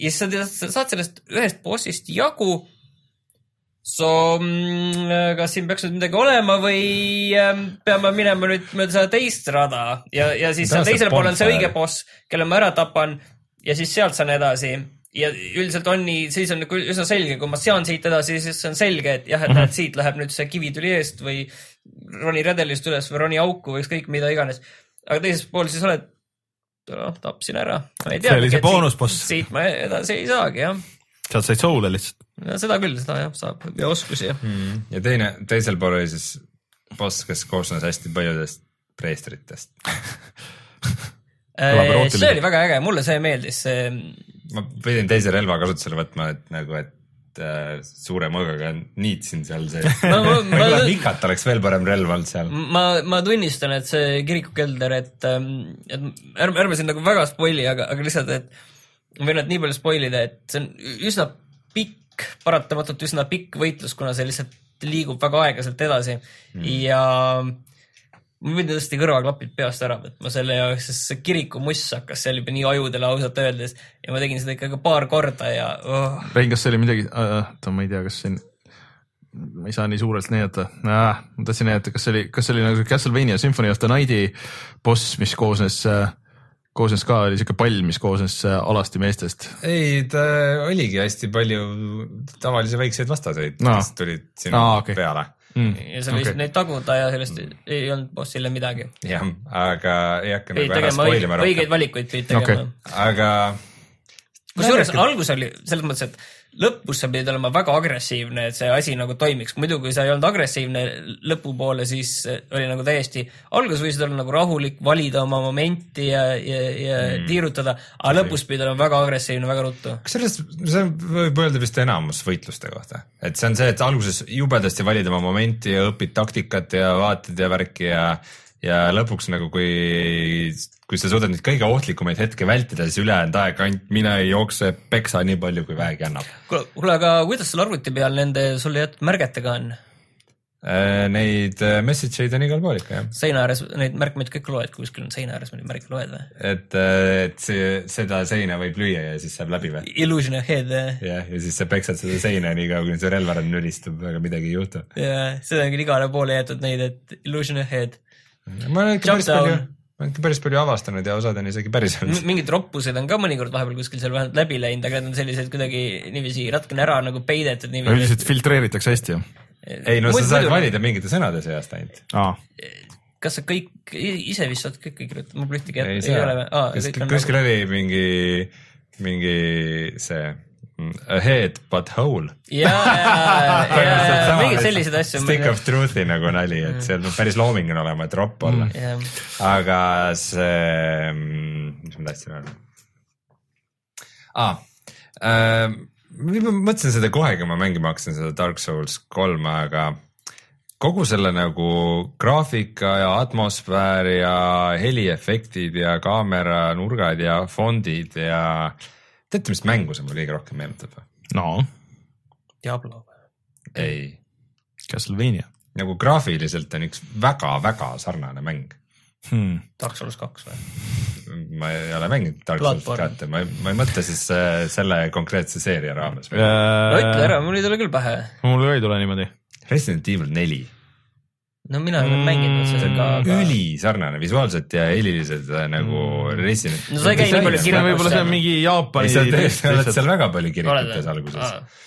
ja siis sa saad sellest ühest bossist jagu. So mm, kas siin peaks nüüd midagi olema või ähm, peame minema nüüd mööda seda teist rada ja, ja siis seal teisel pool on see õige boss, kelle ma ära tapan ja siis sealt saan edasi ja üldiselt on nii, siis on nagu üsna selge, kui ma sean siit edasi, siis on selge, et jah, et näed, siit läheb nüüd see kivi tuli eest või roni redelist üles või roni auku või ükskõik mida iganes. aga teisel pool siis oled, noh, tapsin ära. See oli see boonusboss. siit ma edasi ei saagi jah, sealt said soule lihtsalt. seda küll, seda jah saab ja oskusi ja ja teine, teisel pool oli siis boss, kes koosnes hästi paljudest preestritest. Äh, see oli väga äge, mulle see meeldis, see ma pidin teise relva kasutusele võtma, et nagu, et äh, suure mõõgaga niitsin seal sees. võib-olla vikat oleks veel parem relv olnud seal. ma, ma tunnistan, et see kirikukelder, et, et ärme, ärme siin nagu väga spoil'i, aga, aga lihtsalt, et ma võin nüüd nii palju spoil ida, et see on üsna pikk, paratamatult üsna pikk võitlus, kuna see lihtsalt liigub väga aeglaselt edasi mm. ja ma võin tõesti kõrvaklapid peast ära võtma selle jaoks, sest see kirikumuss hakkas seal juba nii ajudele ausalt öeldes ja ma tegin seda ikka paar korda ja oh. Rein, kas see oli midagi, oota, ma ei tea, kas siin, ma ei saa nii suurelt näidata ah,, ma tahtsin näidata, kas see oli, kas see oli nagu Castlevania Symphony of the Night'i boss, mis koosnes, koosnes ka, oli siuke pall, mis koosnes äh, alasti meestest. ei, ta oligi hästi palju tavalisi väikseid vastaseid No. kes tulid sinna no, okay. peale. Mm. ja sa võisid okay. neid taguda ja sellest ei olnud bossile midagi. jah, aga ei hakka nagu ära tegema õige, spoilima õigeid rohkem. valikuid pidid tegema okay.. aga kusjuures algus oli selles mõttes, et lõpus sa pidid olema väga agressiivne, et see asi nagu toimiks. muidu, kui sa ei olnud agressiivne lõpupoole, siis oli nagu täiesti, alguses võisid olla nagu rahulik, valida oma momenti ja, ja, ja mm. tiirutada, aga lõpus pidid olema väga agressiivne väga ruttu. kusjuures see võib öelda vist enamus võitluste kohta, et see on see, et alguses jubedasti valid oma momenti ja õpid taktikat ja vaatad ja värki ja ja lõpuks nagu kui, kui sa suudad neid kõige ohtlikumaid hetke vältida, siis ülejäänud aeg ainult mine jookse, peksa nii palju, kui vähegi annab. kuule, aga kuidas sul arvuti peal nende sulle jäetud märgetega on? Äh, neid äh, message eid on igal pool ikka jah. seina ääres neid märkmeid kõik loed, kuskil on seina ääres mõni märk, loed või? et, äh, et see, seda seina võib lüüa ja siis saab läbi või? Illusion ahead. jah, ja siis sa peksad seda seina nii kaua, kuni see relvarand nülistub, aga midagi ei juhtu. jah, seda on küll igale poole jäetud neid, et illusion ahead ma olen ikka päris palju, ma olen ikka päris palju avastanud ja osad on isegi päris olnud. mingid roppused on ka mõnikord vahepeal kuskil seal vähemalt läbi läinud, aga need on sellised kuidagi niiviisi natukene ära nagu peidetud. üldiselt filtreeritakse hästi ju. ei no sa saad muidu... valida mingite sõnade seast ainult. kas sa kõik, ise vist saad kõike kirjutada, mul pole ühtegi, ei, ei ole või? kuskil nagu... oli mingi, mingi see Ahead but whole. ja, ja, ja mingeid selliseid asju. Stick of truth'i nagu nali, et see peab päris loominguline olema, et ropp olla mm,. Yeah. aga see, mm, mis ma tahtsin öelda ah,? Äh, ma mõtlesin seda kohe, kui ma mängima hakkasin seda Dark Souls kolme, aga kogu selle nagu graafika ja atmosfäär ja heliefektid ja kaamera nurgad ja fondid ja äh, teate, mis mängu see mulle kõige rohkem meenutab või? no. Diablo või? ei. Castlevania. nagu graafiliselt on üks väga-väga sarnane mäng hmm.. Dark Souls kaks või? ma ei ole mänginud Dark Souls kahte, ma ei, ma ei mõtle siis äh, selle konkreetse seeria raames äh,. no ütle ära, mul ei tule küll pähe. mul ka ei tule niimoodi. Resident Evil neli no mina olen mm, mänginud seda ka aga.... ülisarnane visuaalselt ja heliliselt äh, nagu mm. Resident. no sa ei käi nii palju kirjutamas. võib-olla see on mingi Jaapani. sa oled seal väga palju kirjutamas alguses.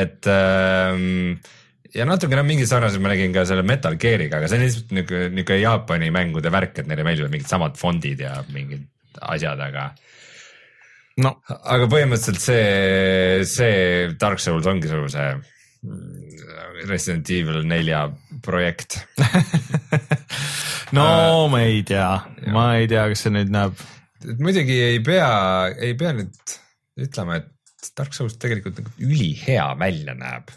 et ähm, ja natukene mingi sarnaselt ma nägin ka selle Metal Gear'iga, aga see on lihtsalt niuke, niuke Jaapani mängude värk, et neile meeldivad mingid samad fondid ja mingid asjad, aga no. aga põhimõtteliselt see, see Dark Souls ongi sul see Resident Evil nelja projekt no uh, ma ei tea, ma ei tea, kas see nüüd näeb. muidugi ei pea, ei pea nüüd ütlema, et Dark Souls tegelikult nagu ülihea välja näeb.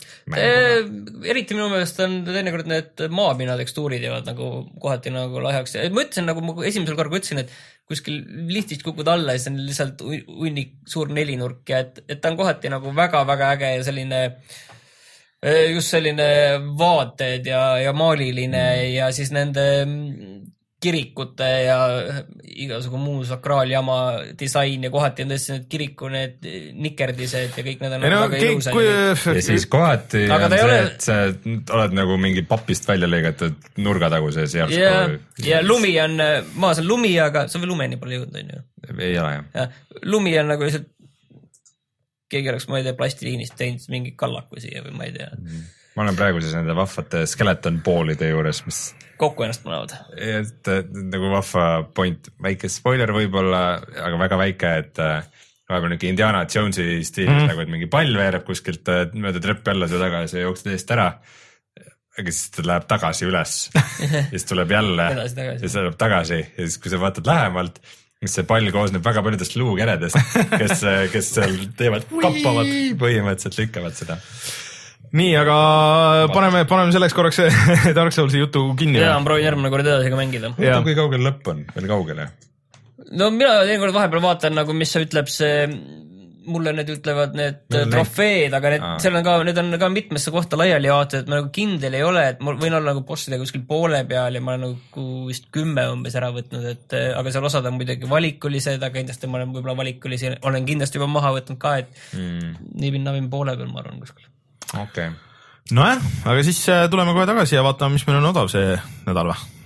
eriti minu meelest on teinekord need maapinna tekstuurid jäävad nagu kohati nagu lahjaks. ma ütlesin nagu ma esimesel korral ütlesin, et kuskil liftist kukud alla ja siis on lihtsalt hunnik suur nelinurk ja et, et ta on kohati nagu väga-väga äge ja selline äh, Äh, just selline vaated ja, ja maaliline mm. ja siis nende mm, kirikute ja igasugu muu sakraaljama disain ja kohati on tõesti need kiriku need nikerdised ja kõik need on no, väga ilusad. ja siis kohati Aga on see ole..., et sa oled nagu mingi papist välja lõigatud nurgataguses järsku. ja, ja lumi on, maas on lumi, aga sa veel lumeni pole jõudnud, on ju? ei ole jah ja,. lumi on nagu lihtsalt keegi oleks, ma ei tea, plastiliinist teinud mingi kallaku siia või ma ei tea. Mm.. ma olen praegu siis nende vahvate skeleton poolide juures, mis kokku ennast panevad. et nagu vahva point, väike spoiler võib-olla, aga väga väike, et äh, vahepeal niuke Indiana Jonesi stiilis mm. nagu, et mingi pall veereb kuskilt äh, mööda treppi alla su taga ja sa jooksed eest ära. aga siis ta läheb tagasi üles. Ja siis tuleb jälle. Ja siis läheb tagasi. Ja siis, kui sa vaatad lähemalt see pall koosneb väga paljudest luukeredest, kes, kes seal teevad, kappavad, põhimõtteliselt lükkavad seda nii, aga paneme, paneme selleks korraks Dark Soulsi jutu kinni. ja, ma proovin järgmine kord edasi ka mängida. kui kaugel lõpp on, veel kaugel jah? no mina teinekord vahepeal vaatan nagu, mis ütleb see mulle need ütlevad need trofeed, aga need, seal on ka, need on ka mitmesse kohta laiali jaotatud, et ma nagu kindel ei ole, et ma võin olla nagu bossidega kuskil poole peal ja ma olen nagu vist kümme umbes ära võtnud, et aga seal osad on muidugi valikulised, aga kindlasti ma olen võib-olla valikulisi, olen kindlasti juba maha võtnud ka, et mm. nii-nabin poole peal, ma arvan kuskil. okei okay.. nojah, aga siis äh, tuleme kohe tagasi ja vaatame, mis meil on odav see nädal või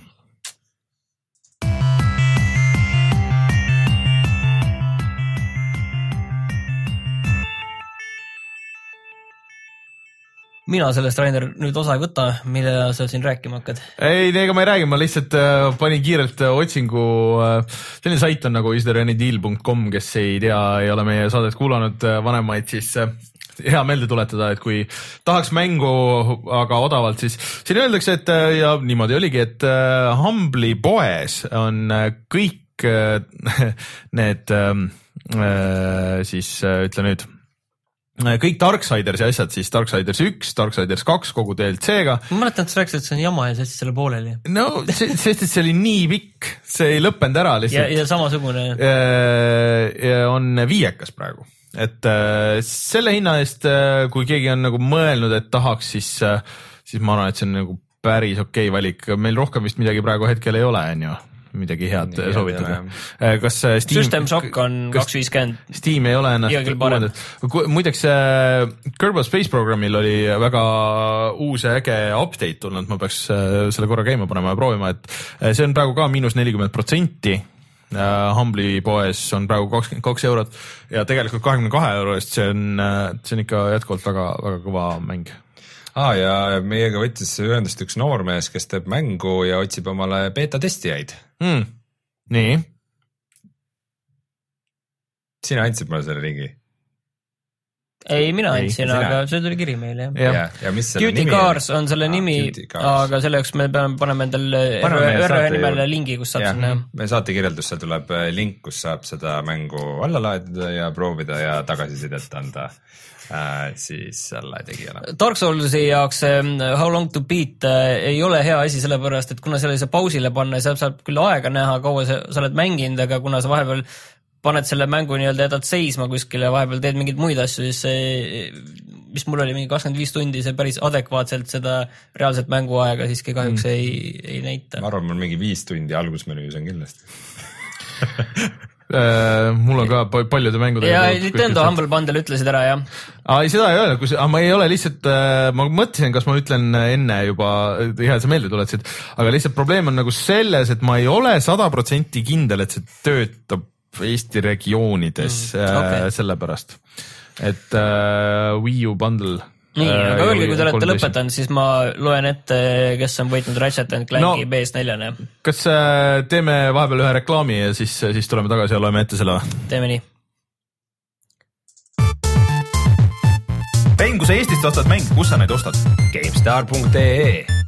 mina sellest, Rainer, nüüd osa ei võta, mida sa siin rääkima hakkad? ei, ega ma ei räägi, ma lihtsalt äh, panin kiirelt äh, otsingu äh,, selline sait on nagu istheranydeal.com, kes ei tea, ei ole meie saadet kuulanud äh,, vanemaid, siis äh, hea meelde tuletada, et kui tahaks mängu, aga odavalt, siis siin öeldakse, et äh, ja niimoodi oligi, et äh, Humble'i poes on äh, kõik need ähm, siis ütle nüüd kõik Darksidersi asjad siis Darksiders üks, Darksiders kaks kogu DLC-ga. ma mäletan, et sa rääkisid, et see on jama ja sa jätsid selle pooleli. no sest, et see oli nii pikk, see ei lõppenud ära lihtsalt. ja, samasugune. on viiekas praegu et äh, selle hinna eest, äh, kui keegi on nagu mõelnud, et tahaks, siis, äh, siis ma arvan, et see on nagu päris okei okay valik, meil rohkem vist midagi praegu hetkel ei ole, on ju midagi head Nii, soovitada. kas Steam. System Shock on kaks viiskümmend. Steam ei ole ennast uuendanud. muideks Kerbal Space Programmil oli väga uus ja äge update tulnud, ma peaks selle korra käima panema ja proovima, et see on praegu ka miinus nelikümmend protsenti Äh, Humble'i poes on praegu kakskümmend kaks eurot ja tegelikult kahekümne kahe euro eest, see on, äh, see on ikka jätkuvalt väga-väga kõva mäng ah,. ja meiega võttis ühendust üks noormees, kes teeb mängu ja otsib omale beeta testijaid mm.. nii. sina andsid mulle selle ringi ei, mina andsin, aga see tuli kiri meile jah. ja, ja mis selle Duty nimi Cars on selle ah, nimi, aga selle jaoks me peame panema endale ÜRÜ nimele lingi, kus saab sinna. meie saate kirjeldusse tuleb äh, link, kus saab seda mängu alla laadida ja proovida ja tagasisidet anda siis selle tegijale. Dark Soulsi jaoks How long to beat äh, ei ole hea asi, sellepärast et kuna selle ei saa pausile panna, seal saab küll aega näha, kaua sa, sa oled mänginud, aga kuna sa vahepeal paned selle mängu nii-öelda, jätad seisma kuskile, vahepeal teed mingeid muid asju, siis see, mis mul oli mingi kakskümmend viis tundi, see päris adekvaatselt seda reaalset mänguaega siiski kahjuks mm. ei, ei näita. ma arvan, mul mingi viis tundi algusmenüüs on kindlasti äh, mul on ka paljude mängudega. ja Nintendo Humble Bundle ütlesid ära, jah. aa, ei seda ei öelnud, kus, ma ei ole lihtsalt, äh, ma mõtlesin, kas ma ütlen enne juba, hea, et sa meelde tuletasid, aga lihtsalt probleem on nagu selles, et ma ei ole sada protsenti kindel, et see töötab Eesti regioonides mm, okay. äh, sellepärast, et äh, Wii U bundle nii äh,, aga öelge, kui te olete lõpetanud, siis ma loen ette, kes on võitnud Ratchet and Clanki no, PS4-le. kas äh, teeme vahepeal ühe reklaami ja siis, siis tuleme tagasi ja loeme ette selle või? teeme nii. Rein, kui sa Eestist ostad mänge, kus sa neid ostad? GameStar.ee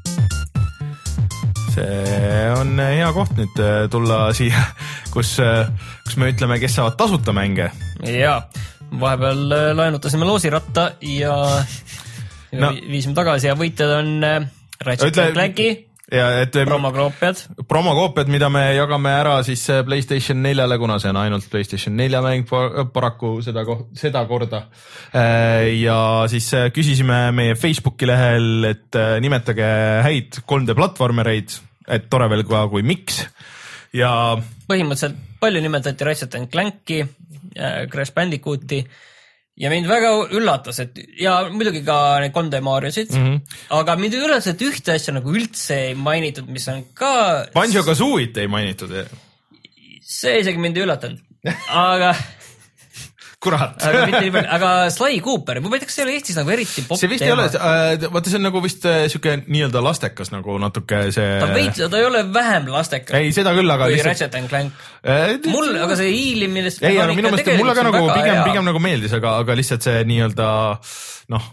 see on hea koht nüüd äh, tulla siia, kus, äh, kus me ütleme, kes saavad tasuta mänge. ja, vahepeal äh, laenutasime loosiratta ja no. viisime tagasi ja võitjad on Ratchet Ütle... Clanki ja et promokoopiad. promokoopiad, mida me jagame ära siis Playstation neljale, kuna see on ainult Playstation nelja mäng paraku seda, sedakorda. ja siis küsisime meie Facebooki lehel, et nimetage häid 3D platvormereid et tore veel ka, kui miks ja. põhimõtteliselt palju nimetati Ratchet and Clanki äh,, Crash Bandicooti ja mind väga üllatas, et ja muidugi ka neid 3D Mariosid mm, -hmm. aga mind üllatas, et ühte asja nagu üldse ei mainitud, mis on ka. Banjo Kazooit ei mainitud. see isegi mind ei üllatanud, aga kurat aga mitte nii palju, aga Sly Cooper, ma ei tea, kas see ei ole Eestis nagu eriti popp see vist teema. ei ole äh,, vaata, see on nagu vist äh, sihuke nii-öelda lastekas nagu natuke see. ta veits, ta ei ole vähem lastekas. ei, seda küll, aga. kui lihtsalt... Ratchet and Clank äh,. mul, aga see hiilimine. ei, aga minu meelest mulle ka nagu pigem, pigem nagu meeldis, aga, aga lihtsalt see nii-öelda noh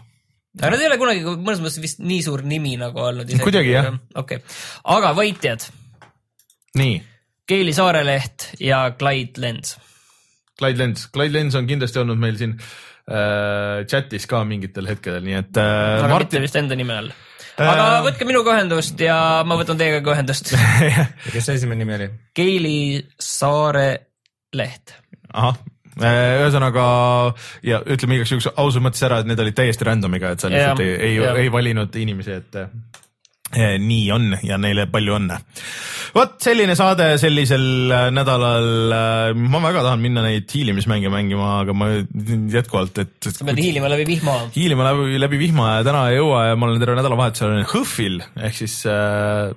aga nad ei ole kunagi mõnes mõttes vist nii suur nimi nagu olnud. kuidagi jah. okei okay., aga võitjad. nii. Keili Saareleht ja Clyde Lenz Clyde Lenz, Clyde Lenz on kindlasti olnud meil siin äh, chatis ka mingitel hetkedel, nii et äh,. aga Martin... mitte vist enda nime all. aga äh... võtke minuga ühendust ja ma võtan teiega ka ühendust kes see esimene nimi oli? Keili Saare Leht. ahah äh, ühesõnaga ja ütleme igaks juhuks ausalt mõttes ära, et need olid täiesti random'iga, et sa lihtsalt ja, ei, ei, ei valinud inimesi, et Eh, nii on ja neile palju õnne. vot selline saade sellisel äh, nädalal. Äh, ma väga tahan minna neid hiilimismänge mängima, aga ma jätkuvalt, et. sa pead hiilima läbi vihma. hiilima läbi, läbi vihma ja täna ei jõua ja ma olen terve nädalavahetusel HÖFFil ehk siis äh,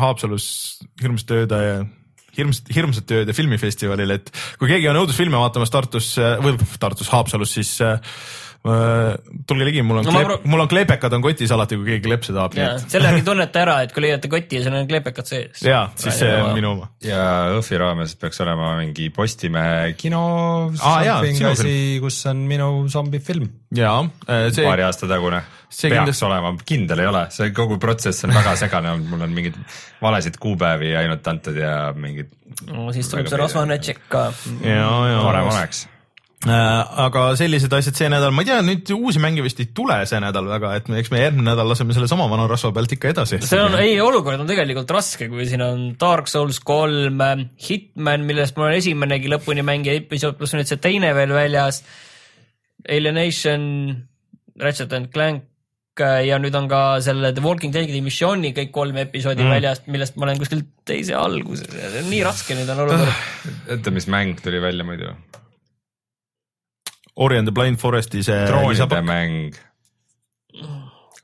Haapsalus hirmsat ööda ja hirmsat, hirmsat ööd ja filmifestivalil, et kui keegi on õudusfilme vaatamas Tartus äh, või Tartus, Haapsalus, siis tulge ligi, mul on No kleep, pro- mul on kleepekad on kotis alati, kui keegi klepse tahab, nii ja et selle järgi tunnete ära, et kui leiate koti ja seal on kleepekad sees. ja siis see on minu oma. ja Õhvi raames peaks olema mingi Postimehe kino jaa, sinu asi, kus on minu zombifilm, ja see, paari aasta tagune. see peaks kindlasti- olema, kindel ei ole, see kogu protsess on väga segane olnud, mul on mingeid valesid kuupäevi ainult antud ja mingid no siis tuleb see rasvane tšekk ka. ja, ja varem oleks. Äh, aga sellised asjad see nädal, ma ei tea, nüüd uusi mänge vist ei tule see nädal väga, et me- eks me järgmine nädal laseme selle sama vana rasva pealt ikka edasi. see on, ei, olukord on tegelikult raske, kui siin on Dark Souls kolm, Hitman, millest mul on esimenegi lõpuni mängija episood, pluss nüüd see teine veel väljas, Alienation, Ratchet and Clank äh, ja nüüd on ka selle The Walking Deadi missiooni kõik kolm episoodi mm. väljas, millest ma olen kuskil teise alguses, nii raske nüüd on olukord. oota, mis mäng tuli välja muidu? Ori and the Blind Foresti see droonide mäng.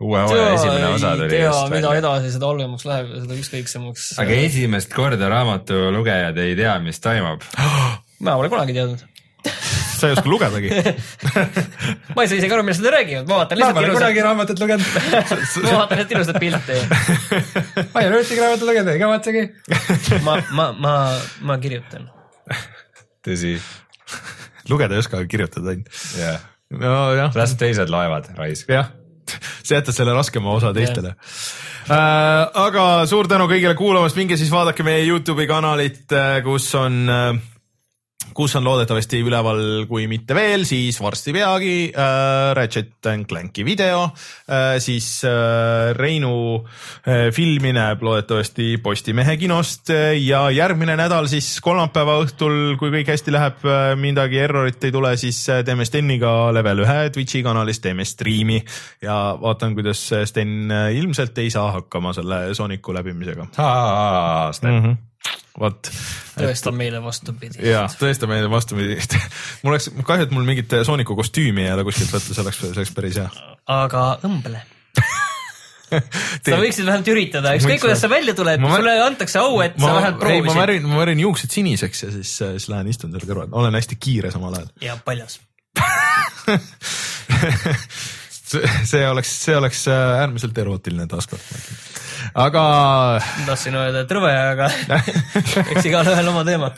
uue hooaja esimene osa tuli tea, just mida välja. edasi, seda halvemaks läheb ja seda ükskõiksemaks. aga esimest korda raamatu lugejad ei tea, mis toimub. ma pole kunagi teadnud. sa ei oska lugedagi. ma ei saa isegi aru, millest nad räägivad, ma vaatan lihtsalt ilusat, raamatut lugenud. ma vaatan lihtsalt ilusat pilti. ma ei ole ühtegi raamatut lugenud, ei kavatsegi. ma, ma, ma, ma kirjutan. tõsi, lugeda ei oska, kirjutada ainult. jah. nojah, las teised loevad, raisk. jah, sa jätad selle raskema osa teistele. aga suur tänu kõigile kuulamast, minge siis vaadake meie Youtube'i kanalit, kus on äh, kus on loodetavasti üleval, kui mitte veel, siis varsti peagi äh, Ratchet and Clanki video äh,, siis äh, Reinu äh, filmi näeb loodetavasti Postimehe kinost äh, ja järgmine nädal siis kolmapäeva õhtul, kui kõik hästi läheb äh,, midagi errorit ei tule, siis äh, teeme Steniga level ühe Twitch'i kanalis, teeme striimi ja vaatan, kuidas Sten ilmselt ei saa hakkama selle Sooniku läbimisega Sten, mm. -hmm. Vot tõestab meile vastupidi. ja tõesta meile vastupidi, mul oleks kahju, et mul mingit Sooniku kostüümi ei ole kuskilt võtta, see oleks, see oleks päris hea. aga õmble. sa võiksid vähemalt üritada, ükskõik kuidas see välja tuleb, Ma- sulle antakse au, et ma sa vähemalt, ei, ma proovisid. värin, ma värin juuksed siniseks ja siis, siis lähen istun seal kõrval, olen hästi kiire samal ajal. ja paljas. see oleks, see oleks äh, äärmiselt erootiline taaskord, aga tahtsin öelda, et rõve, aga eks igalühel oma teema.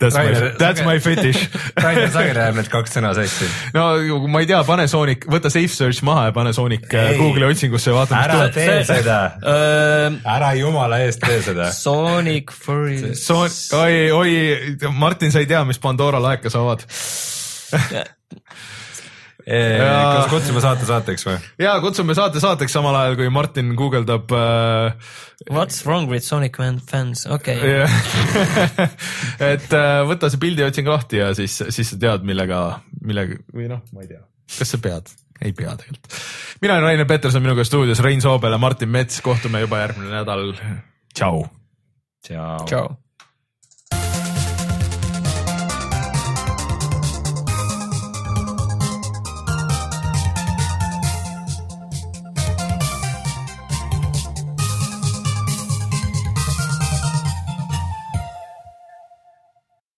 that's my Rainer-, that's my fetish. Rainer Sager jääb need kaks sõna sassi. no ma ei tea, pane Sonic, võta safe search maha ja pane Sonic äh, Ei. Google'i otsingusse ja vaata, mis ära tuleb. tee seda, Äh, ära jumala eest tee seda. Sonic Furry. Son-, oi, oi, Martin, sa ei tea, mis Pandora laeka sa avad. Kas kutsume saate saateks või? ja kutsume saate saateks samal ajal, kui Martin guugeldab äh, What's wrong with Sonic fan- fans, okei okay. Et äh, võta see pildiotsing lahti ja siis, siis sa tead, millega, millega või noh, ma ei tea, kas sa pead, ei pea tegelikult. mina olen Rainer Peterson, minuga stuudios Rein Soobel ja Martin Mets, kohtume juba järgmine nädal. tšau. tšau. tšau.